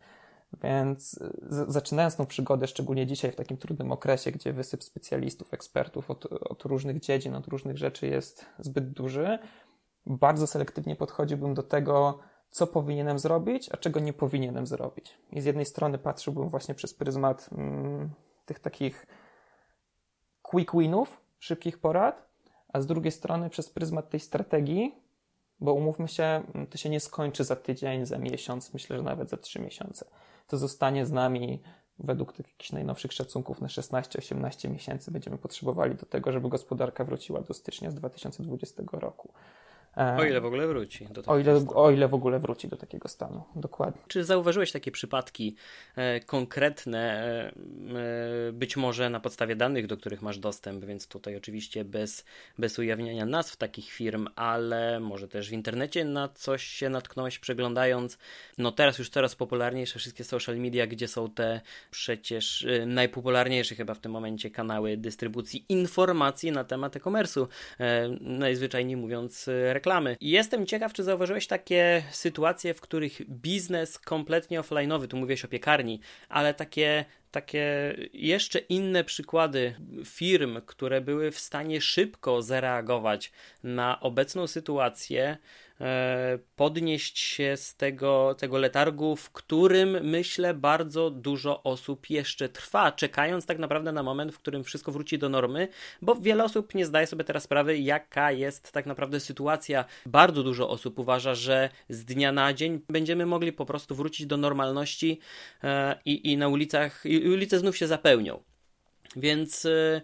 Więc zaczynając tą przygodę, szczególnie dzisiaj w takim trudnym okresie, gdzie wysyp specjalistów, ekspertów od, od różnych dziedzin, od różnych rzeczy jest zbyt duży, bardzo selektywnie podchodziłbym do tego, co powinienem zrobić, a czego nie powinienem zrobić. I z jednej strony patrzyłbym właśnie przez pryzmat mm, tych takich quick winów, szybkich porad, a z drugiej strony przez pryzmat tej strategii, bo umówmy się, to się nie skończy za tydzień, za miesiąc, myślę, że nawet za trzy miesiące to zostanie z nami według tych jakichś najnowszych szacunków na 16-18 miesięcy będziemy potrzebowali do tego, żeby gospodarka wróciła do stycznia z 2020 roku. E, o ile w ogóle wróci. Do o, ile, o ile w ogóle wróci do takiego stanu, dokładnie. Czy zauważyłeś takie przypadki e, konkretne, e, e, być może na podstawie danych, do których masz dostęp, więc tutaj oczywiście bez, bez ujawniania nazw takich firm, ale może też w internecie na coś się natknąłeś przeglądając. No teraz już coraz popularniejsze wszystkie social media, gdzie są te przecież e, najpopularniejsze chyba w tym momencie kanały dystrybucji informacji na temat e-commerce'u. E, najzwyczajniej mówiąc, reklamy. I jestem ciekaw, czy zauważyłeś takie sytuacje, w których biznes kompletnie offline'owy, tu mówiłeś o piekarni, ale takie takie jeszcze inne przykłady firm, które były w stanie szybko zareagować na obecną sytuację, E, podnieść się z tego, tego letargu, w którym myślę bardzo dużo osób jeszcze trwa, czekając tak naprawdę na moment, w którym wszystko wróci do normy, bo wiele osób nie zdaje sobie teraz sprawy, jaka jest tak naprawdę sytuacja. Bardzo dużo osób uważa, że z dnia na dzień będziemy mogli po prostu wrócić do normalności e, i, i na ulicach, ulice znów się zapełnią. Więc e,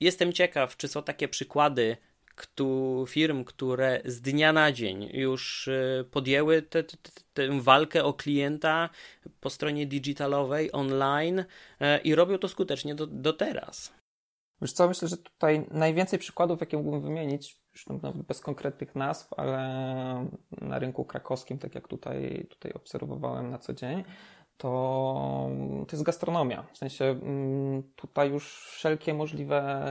jestem ciekaw, czy są takie przykłady firm, które z dnia na dzień już y, podjęły tę walkę o klienta po stronie digitalowej, online e, i robią to skutecznie do, do teraz. Wiesz co, myślę, że tutaj najwięcej przykładów, jakie mógłbym wymienić, już no, bez konkretnych nazw, ale na rynku krakowskim, tak jak tutaj, tutaj obserwowałem na co dzień, to, to jest gastronomia. W sensie mm, tutaj już wszelkie możliwe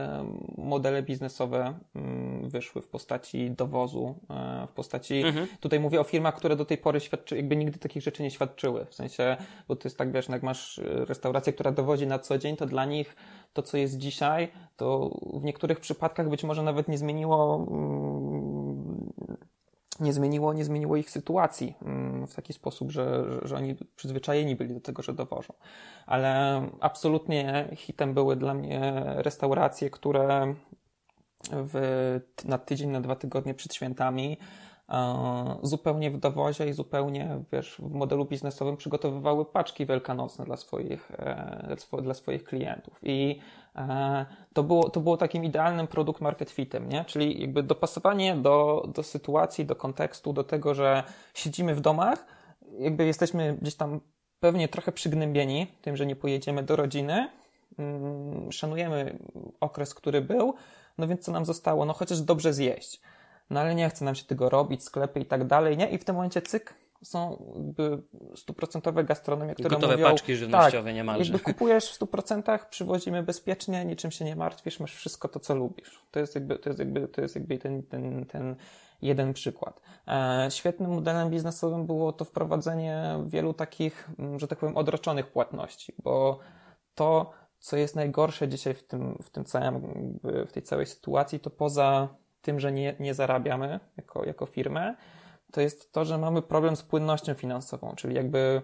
modele biznesowe mm, wyszły w postaci dowozu, e, w postaci, mhm. tutaj mówię o firmach, które do tej pory świadczy, jakby nigdy takich rzeczy nie świadczyły. W sensie, bo to jest tak, wiesz, no jak masz restaurację, która dowozi na co dzień, to dla nich to, co jest dzisiaj, to w niektórych przypadkach być może nawet nie zmieniło mm, nie zmieniło, nie zmieniło ich sytuacji mm, w taki sposób, że, że, oni przyzwyczajeni byli do tego, że dowożą. Ale absolutnie hitem były dla mnie restauracje, które w, na tydzień, na dwa tygodnie przed świętami zupełnie w dowozie i zupełnie wiesz, w modelu biznesowym przygotowywały paczki wielkanocne dla swoich, e, dla swoich klientów. I e, to było, to było takim idealnym produkt market fitem, nie? czyli jakby dopasowanie do, do sytuacji, do kontekstu, do tego, że siedzimy w domach, jakby jesteśmy gdzieś tam pewnie trochę przygnębieni tym, że nie pojedziemy do rodziny, mm, szanujemy okres, który był, no więc co nam zostało? No chociaż dobrze zjeść no ale nie chce nam się tego robić, sklepy i tak dalej, nie? I w tym momencie cyk, są jakby stuprocentowe gastronomie, które Gotowe mówią... paczki żywnościowe tak, niemalże. jakby kupujesz w stu procentach, przywozimy bezpiecznie, niczym się nie martwisz, masz wszystko to, co lubisz. To jest jakby, to jest jakby, to jest jakby ten, ten, ten jeden przykład. E, świetnym modelem biznesowym było to wprowadzenie wielu takich, że tak powiem, odroczonych płatności, bo to, co jest najgorsze dzisiaj w tym, w tym całym, w tej całej sytuacji, to poza tym, że nie, nie zarabiamy jako, jako firmę, to jest to, że mamy problem z płynnością finansową, czyli jakby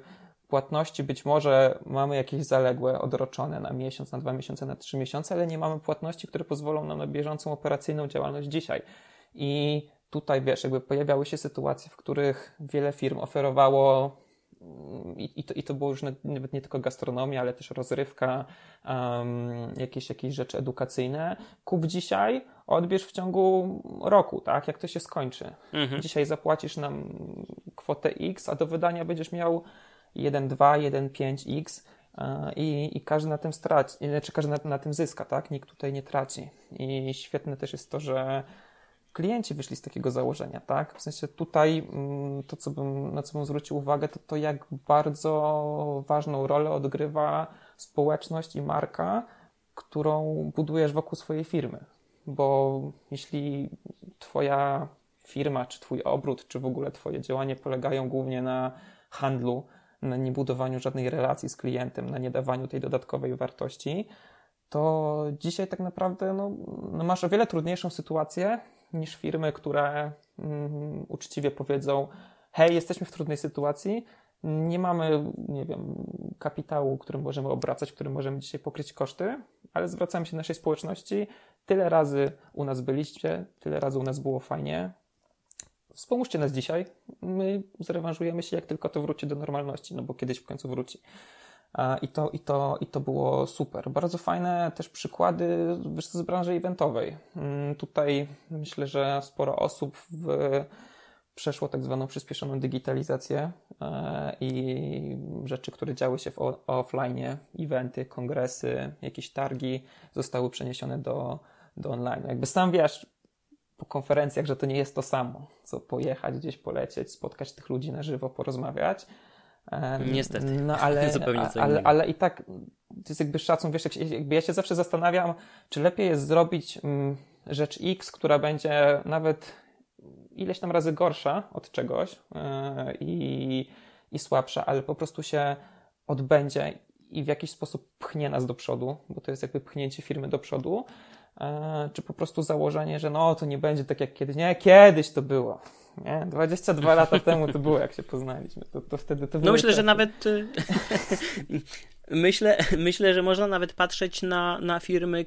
płatności być może mamy jakieś zaległe, odroczone na miesiąc, na dwa miesiące, na trzy miesiące, ale nie mamy płatności, które pozwolą nam na bieżącą operacyjną działalność dzisiaj. I tutaj wiesz, jakby pojawiały się sytuacje, w których wiele firm oferowało i, i, to, i to było już nawet nie tylko gastronomia, ale też rozrywka, um, jakieś, jakieś rzeczy edukacyjne. Kup dzisiaj, odbierz w ciągu roku, tak? Jak to się skończy. Mhm. Dzisiaj zapłacisz nam kwotę X, a do wydania będziesz miał 1,2, 1,5X e, i, i każdy na tym straci, znaczy każdy na, na tym zyska, tak? Nikt tutaj nie traci. I świetne też jest to, że klienci wyszli z takiego założenia, tak? W sensie tutaj mm, to, co bym, na co bym zwrócił uwagę, to to, jak bardzo ważną rolę odgrywa społeczność i marka, którą budujesz wokół swojej firmy. Bo jeśli twoja firma, czy twój obrót, czy w ogóle twoje działanie polegają głównie na handlu, na niebudowaniu żadnej relacji z klientem, na niedawaniu tej dodatkowej wartości, to dzisiaj tak naprawdę no, no masz o wiele trudniejszą sytuację niż firmy, które um, uczciwie powiedzą: Hej, jesteśmy w trudnej sytuacji, nie mamy, nie wiem, kapitału, którym możemy obracać, którym możemy dzisiaj pokryć koszty, ale zwracamy się do naszej społeczności. Tyle razy u nas byliście, tyle razy u nas było fajnie. Wspomóżcie nas dzisiaj. My zrewanżujemy się, jak tylko to wróci do normalności, no bo kiedyś w końcu wróci. I to, i, to, I to było super. Bardzo fajne też przykłady z branży eventowej. Mm, tutaj myślę, że sporo osób w, przeszło tak zwaną przyspieszoną digitalizację e, i rzeczy, które działy się w offline, eventy, kongresy, jakieś targi zostały przeniesione do, do online. Jakby sam wiesz po konferencjach, że to nie jest to samo, co pojechać gdzieś, polecieć, spotkać tych ludzi na żywo, porozmawiać Niestety. No ale, (laughs) Zupełnie co ale, ale i tak to jest jakby szacun, wiesz, jakby ja się zawsze zastanawiam, czy lepiej jest zrobić mm, rzecz X, która będzie nawet ileś tam razy gorsza od czegoś yy, i, i słabsza, ale po prostu się odbędzie i w jakiś sposób pchnie nas do przodu, bo to jest jakby pchnięcie firmy do przodu, czy po prostu założenie, że no to nie będzie tak jak kiedyś. Nie, kiedyś to było nie? 22 lata temu to było, jak się poznaliśmy. To, to wtedy to No myślę, że nawet y, (laughs) myślę, (laughs) myślę, że można nawet patrzeć na, na firmy,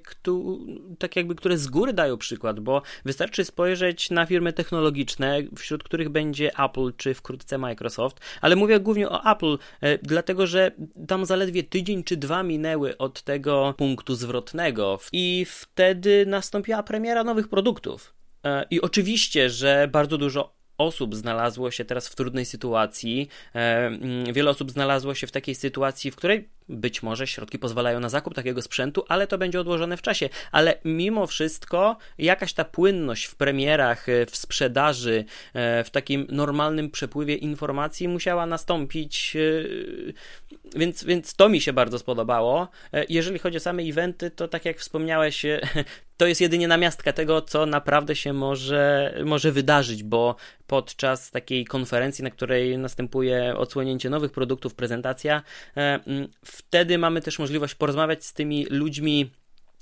tak jakby, które z góry dają przykład, bo wystarczy spojrzeć na firmy technologiczne, wśród których będzie Apple czy wkrótce Microsoft, ale mówię głównie o Apple, e, dlatego że tam zaledwie tydzień czy dwa minęły od tego punktu zwrotnego i wtedy nastąpiła premiera nowych produktów. E, I oczywiście, że bardzo dużo osób znalazło się teraz w trudnej sytuacji. E, mm, wiele osób znalazło się w takiej sytuacji, w której być może środki pozwalają na zakup takiego sprzętu, ale to będzie odłożone w czasie. Ale mimo wszystko jakaś ta płynność w premierach, e, w sprzedaży, e, w takim normalnym przepływie informacji musiała nastąpić, e, więc, więc to mi się bardzo spodobało. Jeżeli chodzi o same eventy, to tak jak wspomniałeś, (laughs) to jest jedynie namiastka tego, co naprawdę się może, może wydarzyć, bo podczas takiej konferencji, na której następuje odsłonięcie nowych produktów, prezentacja, wtedy mamy też możliwość porozmawiać z tymi ludźmi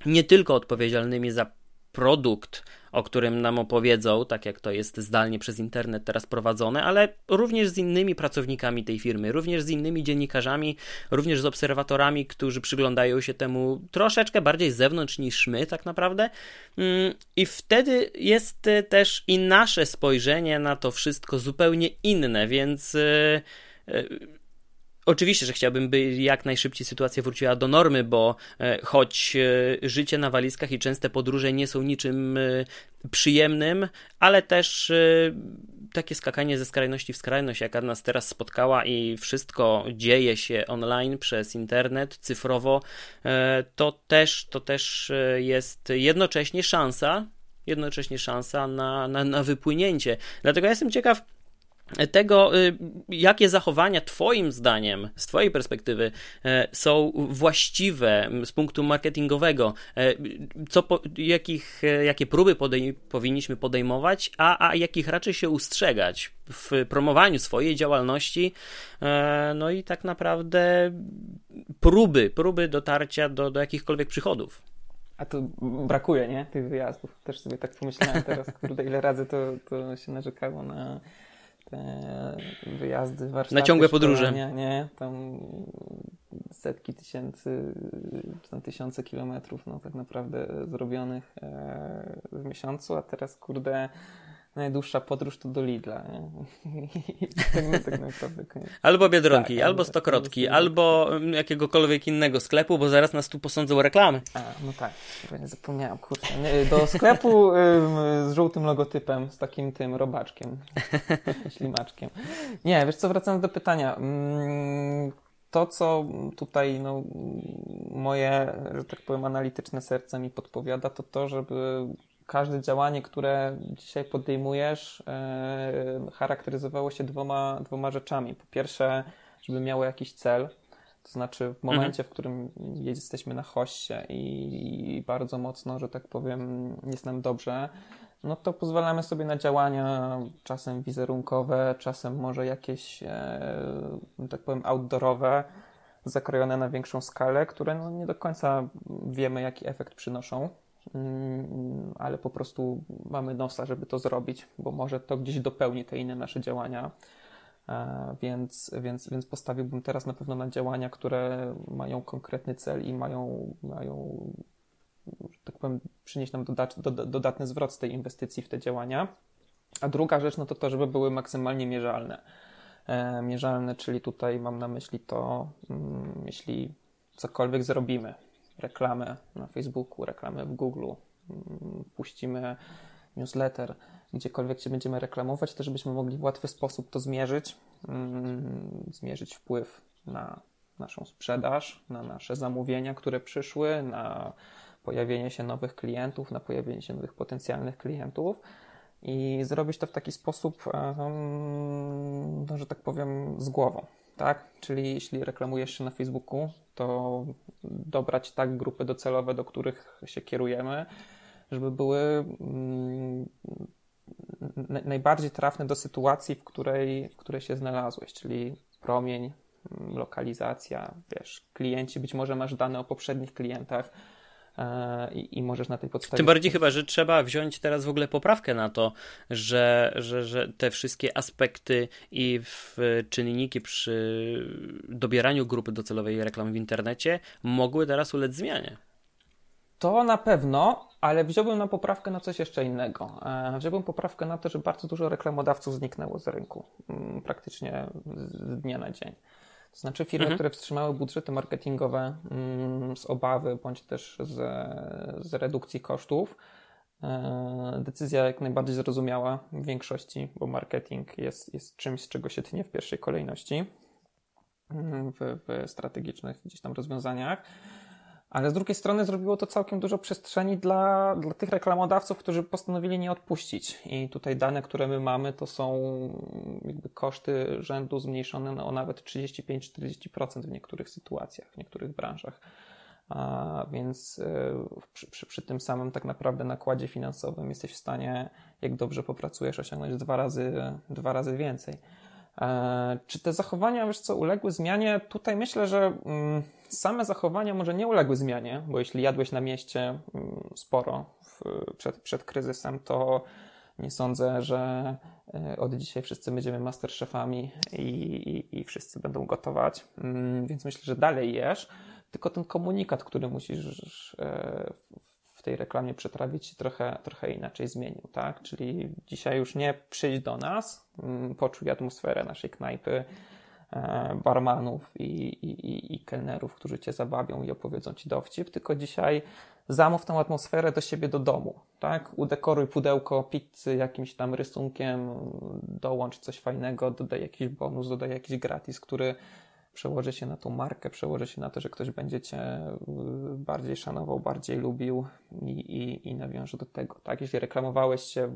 nie tylko odpowiedzialnymi za produkt, o którym nam opowiedzą, tak jak to jest zdalnie przez internet teraz prowadzone, ale również z innymi pracownikami tej firmy, również z innymi dziennikarzami, również z obserwatorami, którzy przyglądają się temu troszeczkę bardziej z zewnątrz niż my, tak naprawdę. Mm, I wtedy jest e, też i nasze spojrzenie na to wszystko zupełnie inne, więc e, e, Oczywiście, że chciałbym, by jak najszybciej sytuacja wróciła do normy, bo e, choć e, życie na walizkach i częste podróże nie są niczym e, przyjemnym, ale też takie skakanie ze skrajności w skrajność, jaka nas teraz spotkała i wszystko dzieje się online przez internet, cyfrowo, to też, to też jest jednocześnie szansa, jednocześnie szansa na, na, na wypłynięcie. Dlatego ja jestem ciekaw, tego, y, jakie zachowania Twoim zdaniem, z Twojej perspektywy, e, są właściwe z punktu marketingowego, e, co, jakich, e, jakie próby powinniśmy podejmować, a, a jakich raczej się ustrzegać w promowaniu swojej działalności, no i tak naprawdę próby, próby dotarcia do, do jakichkolwiek przychodów. A tu brakuje, nie? Tych wyjazdów. Też sobie tak pomyślałem teraz, kurde, ile razy to, to się narzekało na te wyjazdy, warsztaty, Na ciągłe podróże. Nie, tam setki tysięcy, czy tam tysiące kilometrów, no tak naprawdę zrobionych e, w miesiącu, a teraz kurde najdłuższa podróż to do Lidla. (laughs) tak, tak naprawdę Albo Biedronki, tak, albo Stokrotki, albo mm, jakiegokolwiek innego sklepu, bo zaraz nas tu posądzą reklamy. A, no tak, nie zapomniałem, kurczę. Do sklepu z żółtym logotypem, z takim tym robaczkiem, (laughs) ślimaczkiem. Nie, wiesz co, wracając do pytania. Mm, to, co tutaj no, moje, że tak powiem, analityczne serce mi podpowiada, to to, żeby każde działanie, które dzisiaj podejmujesz, e, charakteryzowało się dwoma, dwoma rzeczami. Po pierwsze, żeby miało jakiś cel, to znaczy w momencie, mhm. w którym jesteśmy na hoście i bardzo mocno, że tak powiem, jest nam dobrze, no to pozwalamy sobie na działania czasem wizerunkowe, czasem może jakieś, e, tak powiem, outdoorowe, zakrojone na większą skalę, które no nie do końca wiemy, jaki efekt przynoszą. Mm, ale po prostu mamy nosa, żeby to zrobić, bo może to gdzieś dopełni te inne nasze działania. E, więc, więc, więc postawiłbym teraz na pewno na działania, które mają konkretny cel i mają, mają że tak powiem, przynieść nam dodatny zwrot z tej inwestycji w te działania. A druga rzecz, no to to, żeby były maksymalnie mierzalne. E, mierzalne, czyli tutaj mam na myśli to, mm, jeśli cokolwiek zrobimy, reklamę na Facebooku, reklamę w Google, mm, puścimy newsletter, gdziekolwiek się będziemy reklamować, to żebyśmy mogli w łatwy sposób to zmierzyć, mm, zmierzyć wpływ na naszą sprzedaż, na nasze zamówienia, które przyszły, na pojawienie się nowych klientów, na pojawienie się nowych potencjalnych klientów i zrobić to w taki sposób, no, że tak powiem, z głową tak? Czyli jeśli reklamujesz się na Facebooku, to dobrać tak grupy docelowe, do których się kierujemy, żeby były mm, najbardziej trafne do sytuacji, w której, w której się znalazłeś, czyli promień, lokalizacja, wiesz, klienci, być może masz dane o poprzednich klientach, i, i możesz na tej podstawie. Tym bardziej chyba, że trzeba wziąć teraz w ogóle poprawkę na to, że, że, że te wszystkie aspekty i czynniki przy dobieraniu grupy docelowej reklam w internecie mogły teraz ulec zmianie. To na pewno, ale wziąłbym na poprawkę na coś jeszcze innego. E, wziąłbym poprawkę na to, że bardzo dużo reklamodawców zniknęło z rynku mm, praktycznie z dnia na dzień. To znaczy firmy, mhm. które wstrzymały budżety marketingowe mm, z obawy bądź też z, z redukcji kosztów. E, decyzja jak najbardziej zrozumiała w większości, bo marketing jest, jest czymś, z czego się tnie w pierwszej kolejności. mm, w, w strategicznych gdzieś tam rozwiązaniach. Ale z drugiej strony zrobiło to całkiem dużo przestrzeni dla, dla tych reklamodawców, którzy postanowili nie odpuścić. I tutaj dane, które my mamy, to są jakby koszty rzędu zmniejszone o nawet 35-40% w niektórych sytuacjach, w niektórych branżach. A więc e, przy, przy, przy, tym samym tak naprawdę nakładzie finansowym jesteś w stanie, jak dobrze popracujesz, osiągnąć dwa razy, dwa razy więcej. E, czy te zachowania, wiesz co, uległy zmianie? Tutaj myślę, że mm, same zachowania może nie uległy zmianie, bo jeśli jadłeś na mieście mm, sporo w, przed, przed kryzysem, to nie sądzę, że e, od dzisiaj wszyscy będziemy masterchefami i, i, i wszyscy będą gotować, mm, więc myślę, że dalej jesz, tylko ten komunikat, który musisz e, tej reklamie przetrawić się trochę, trochę inaczej zmienił, tak? Czyli dzisiaj już nie przyjdź do nas, mm, poczuj atmosferę naszej knajpy, e, barmanów i, i, i kelnerów, którzy cię zabawią i opowiedzą ci dowcip, tylko dzisiaj zamów tę atmosferę do siebie do domu, tak? Udekoruj pudełko pizzy jakimś tam rysunkiem, dołącz coś fajnego, dodaj jakiś bonus, dodaj jakiś gratis, który przełoży się na tą markę, przełoży się na to, że ktoś będzie cię y, bardziej szanował, bardziej lubił i, i, i nawiąże do tego. Tak? Jeśli reklamowałeś się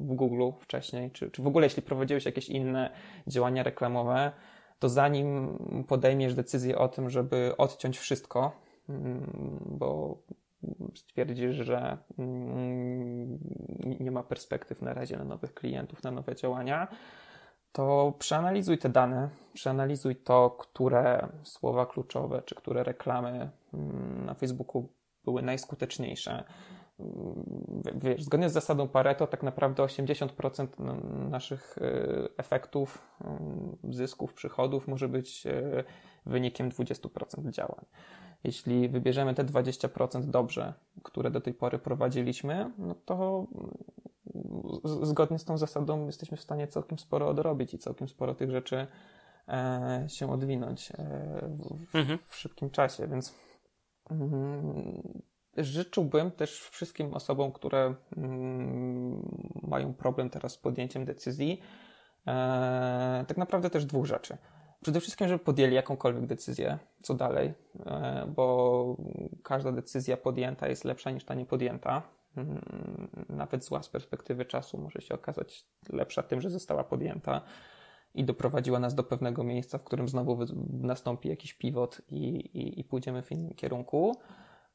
w, Google wcześniej, czy, czy w ogóle jeśli prowadziłeś jakieś inne działania reklamowe, to zanim podejmiesz decyzję o tym, żeby odciąć wszystko, mm, bo stwierdzisz, że mm, nie ma perspektyw na razie na nowych klientów, na nowe działania, to przeanalizuj te dane, przeanalizuj to, które słowa kluczowe czy które reklamy mm, na Facebooku były najskuteczniejsze. Mm, wiesz, zgodnie z zasadą Pareto, tak naprawdę 80% naszych y, efektów, mm, zysków, przychodów może być y, wynikiem 20% działań. Jeśli wybierzemy te 20% dobrze, które do tej pory prowadziliśmy, no to zgodnie z tą zasadą jesteśmy w stanie całkiem sporo odrobić i całkiem sporo tych rzeczy e, się odwinąć e, w, mhm. w, szybkim czasie, więc mm, życzyłbym też wszystkim osobom, które mm, mają problem teraz z podjęciem decyzji, e, tak naprawdę też dwóch rzeczy. Przede wszystkim, żeby podjęli jakąkolwiek decyzję, co dalej, bo każda decyzja podjęta jest lepsza niż ta niepodjęta. Mm, nawet zła z perspektywy czasu może się okazać lepsza tym, że została podjęta i doprowadziła nas do pewnego miejsca, w którym znowu nastąpi jakiś pivot i, i, i pójdziemy w innym kierunku.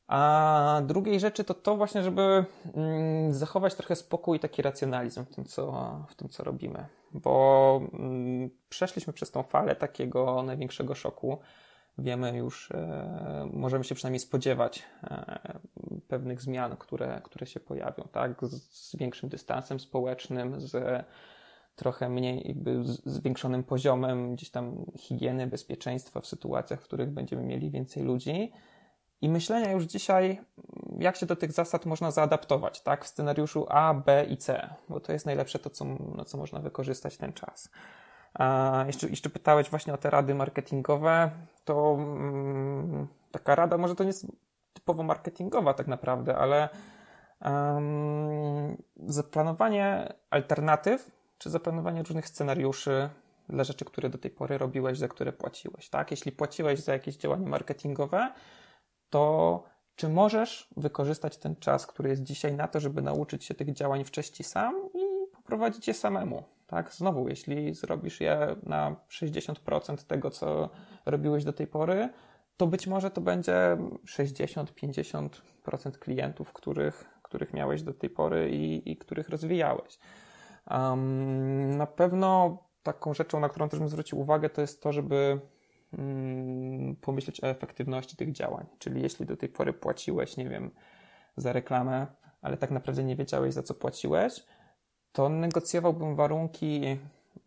A drugiej rzeczy to to właśnie, żeby mm, zachować trochę spokój i taki racjonalizm w tym, co, w tym, co robimy. Bo mm, przeszliśmy przez tą falę takiego największego szoku wiemy już, e, możemy się przynajmniej spodziewać e, pewnych zmian, które, które się pojawią, tak? Z, z większym dystansem społecznym, z trochę mniej, jakby zwiększonym poziomem gdzieś tam higieny, bezpieczeństwa w sytuacjach, w których będziemy mieli więcej ludzi. I myślenia już dzisiaj, jak się do tych zasad można zaadaptować, tak? W scenariuszu A, B i C, bo to jest najlepsze to, co, co można wykorzystać ten czas. A jeszcze, jeszcze pytałeś właśnie o te rady marketingowe, to mm, taka rada może to nie jest typowo marketingowa tak naprawdę, ale um, zaplanowanie alternatyw, czy zaplanowanie różnych scenariuszy dla rzeczy, które do tej pory robiłeś, za które płaciłeś, tak? Jeśli płaciłeś za jakieś działanie marketingowe, to czy możesz wykorzystać ten czas, który jest dzisiaj na to, żeby nauczyć się tych działań wcześniej sam i poprowadzić je samemu? Tak, znowu, jeśli zrobisz je na 60% tego, co robiłeś do tej pory, to być może to będzie 60-50% klientów, których, których miałeś do tej pory i, i których rozwijałeś. Um, na pewno taką rzeczą, na którą też bym zwrócił uwagę, to jest to, żeby um, pomyśleć o efektywności tych działań. Czyli jeśli do tej pory płaciłeś, nie wiem, za reklamę, ale tak naprawdę nie wiedziałeś, za co płaciłeś, to negocjowałbym warunki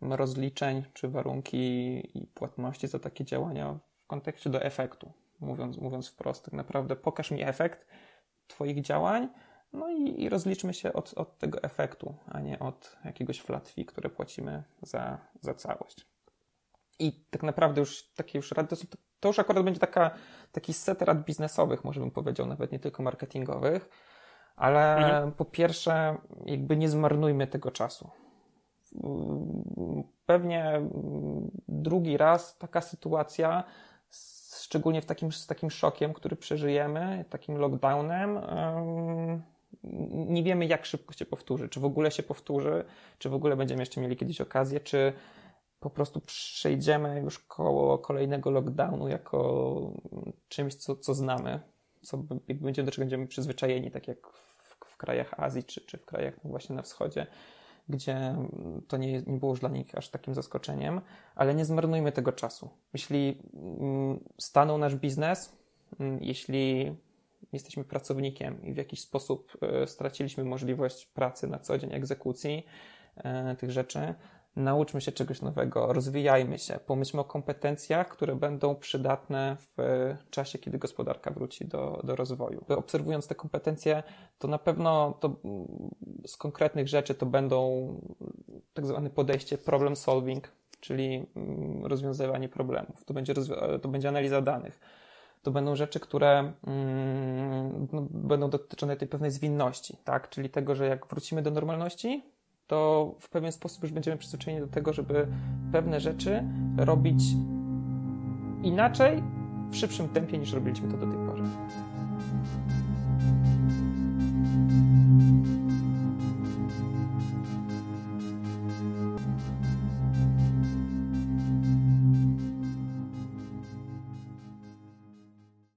rozliczeń czy warunki płatności za takie działania w kontekście do efektu. Mówiąc, mówiąc wprost, tak naprawdę pokaż mi efekt Twoich działań, no i, i rozliczmy się od, od tego efektu, a nie od jakiegoś flat fee, które płacimy za, za całość. I tak naprawdę już takie już rady, to, to już akurat będzie taka, taki set rad biznesowych, może bym powiedział, nawet nie tylko marketingowych, ale mhm. po pierwsze, jakby nie zmarnujmy tego czasu. pewnie drugi raz taka sytuacja, szczególnie w takim, z takim szokiem, który przeżyjemy, takim lockdownem, nie wiemy, jak szybko się powtórzy. Czy w ogóle się powtórzy, czy w ogóle będziemy jeszcze mieli kiedyś okazję, czy po prostu przejdziemy już koło kolejnego lockdownu jako czymś, co, co znamy, co będziemy, do czego będziemy przyzwyczajeni, tak jak w, w krajach Azji, czy, czy w krajach właśnie na wschodzie, gdzie to nie, nie było już dla nich aż takim zaskoczeniem, ale nie zmarnujmy tego czasu. Jeśli mm, stanął nasz biznes, mm, jeśli jesteśmy pracownikiem i w jakiś sposób e, straciliśmy możliwość pracy na co dzień, egzekucji e, tych rzeczy, nauczmy się czegoś nowego, rozwijajmy się, pomyślmy o kompetencjach, które będą przydatne w czasie, kiedy gospodarka wróci do, do rozwoju. Obserwując te kompetencje, to na pewno to z konkretnych rzeczy to będą tak zwane podejście problem solving, czyli rozwiązywanie problemów. To będzie, to będzie analiza danych to będą rzeczy, które mm, no, będą dotyczące tej pewnej zwinności, tak? Czyli tego, że jak wrócimy do normalności, to w pewien sposób już będziemy przyzwyczajeni do tego, żeby pewne rzeczy robić inaczej, w szybszym tempie niż robiliśmy to do tej pory.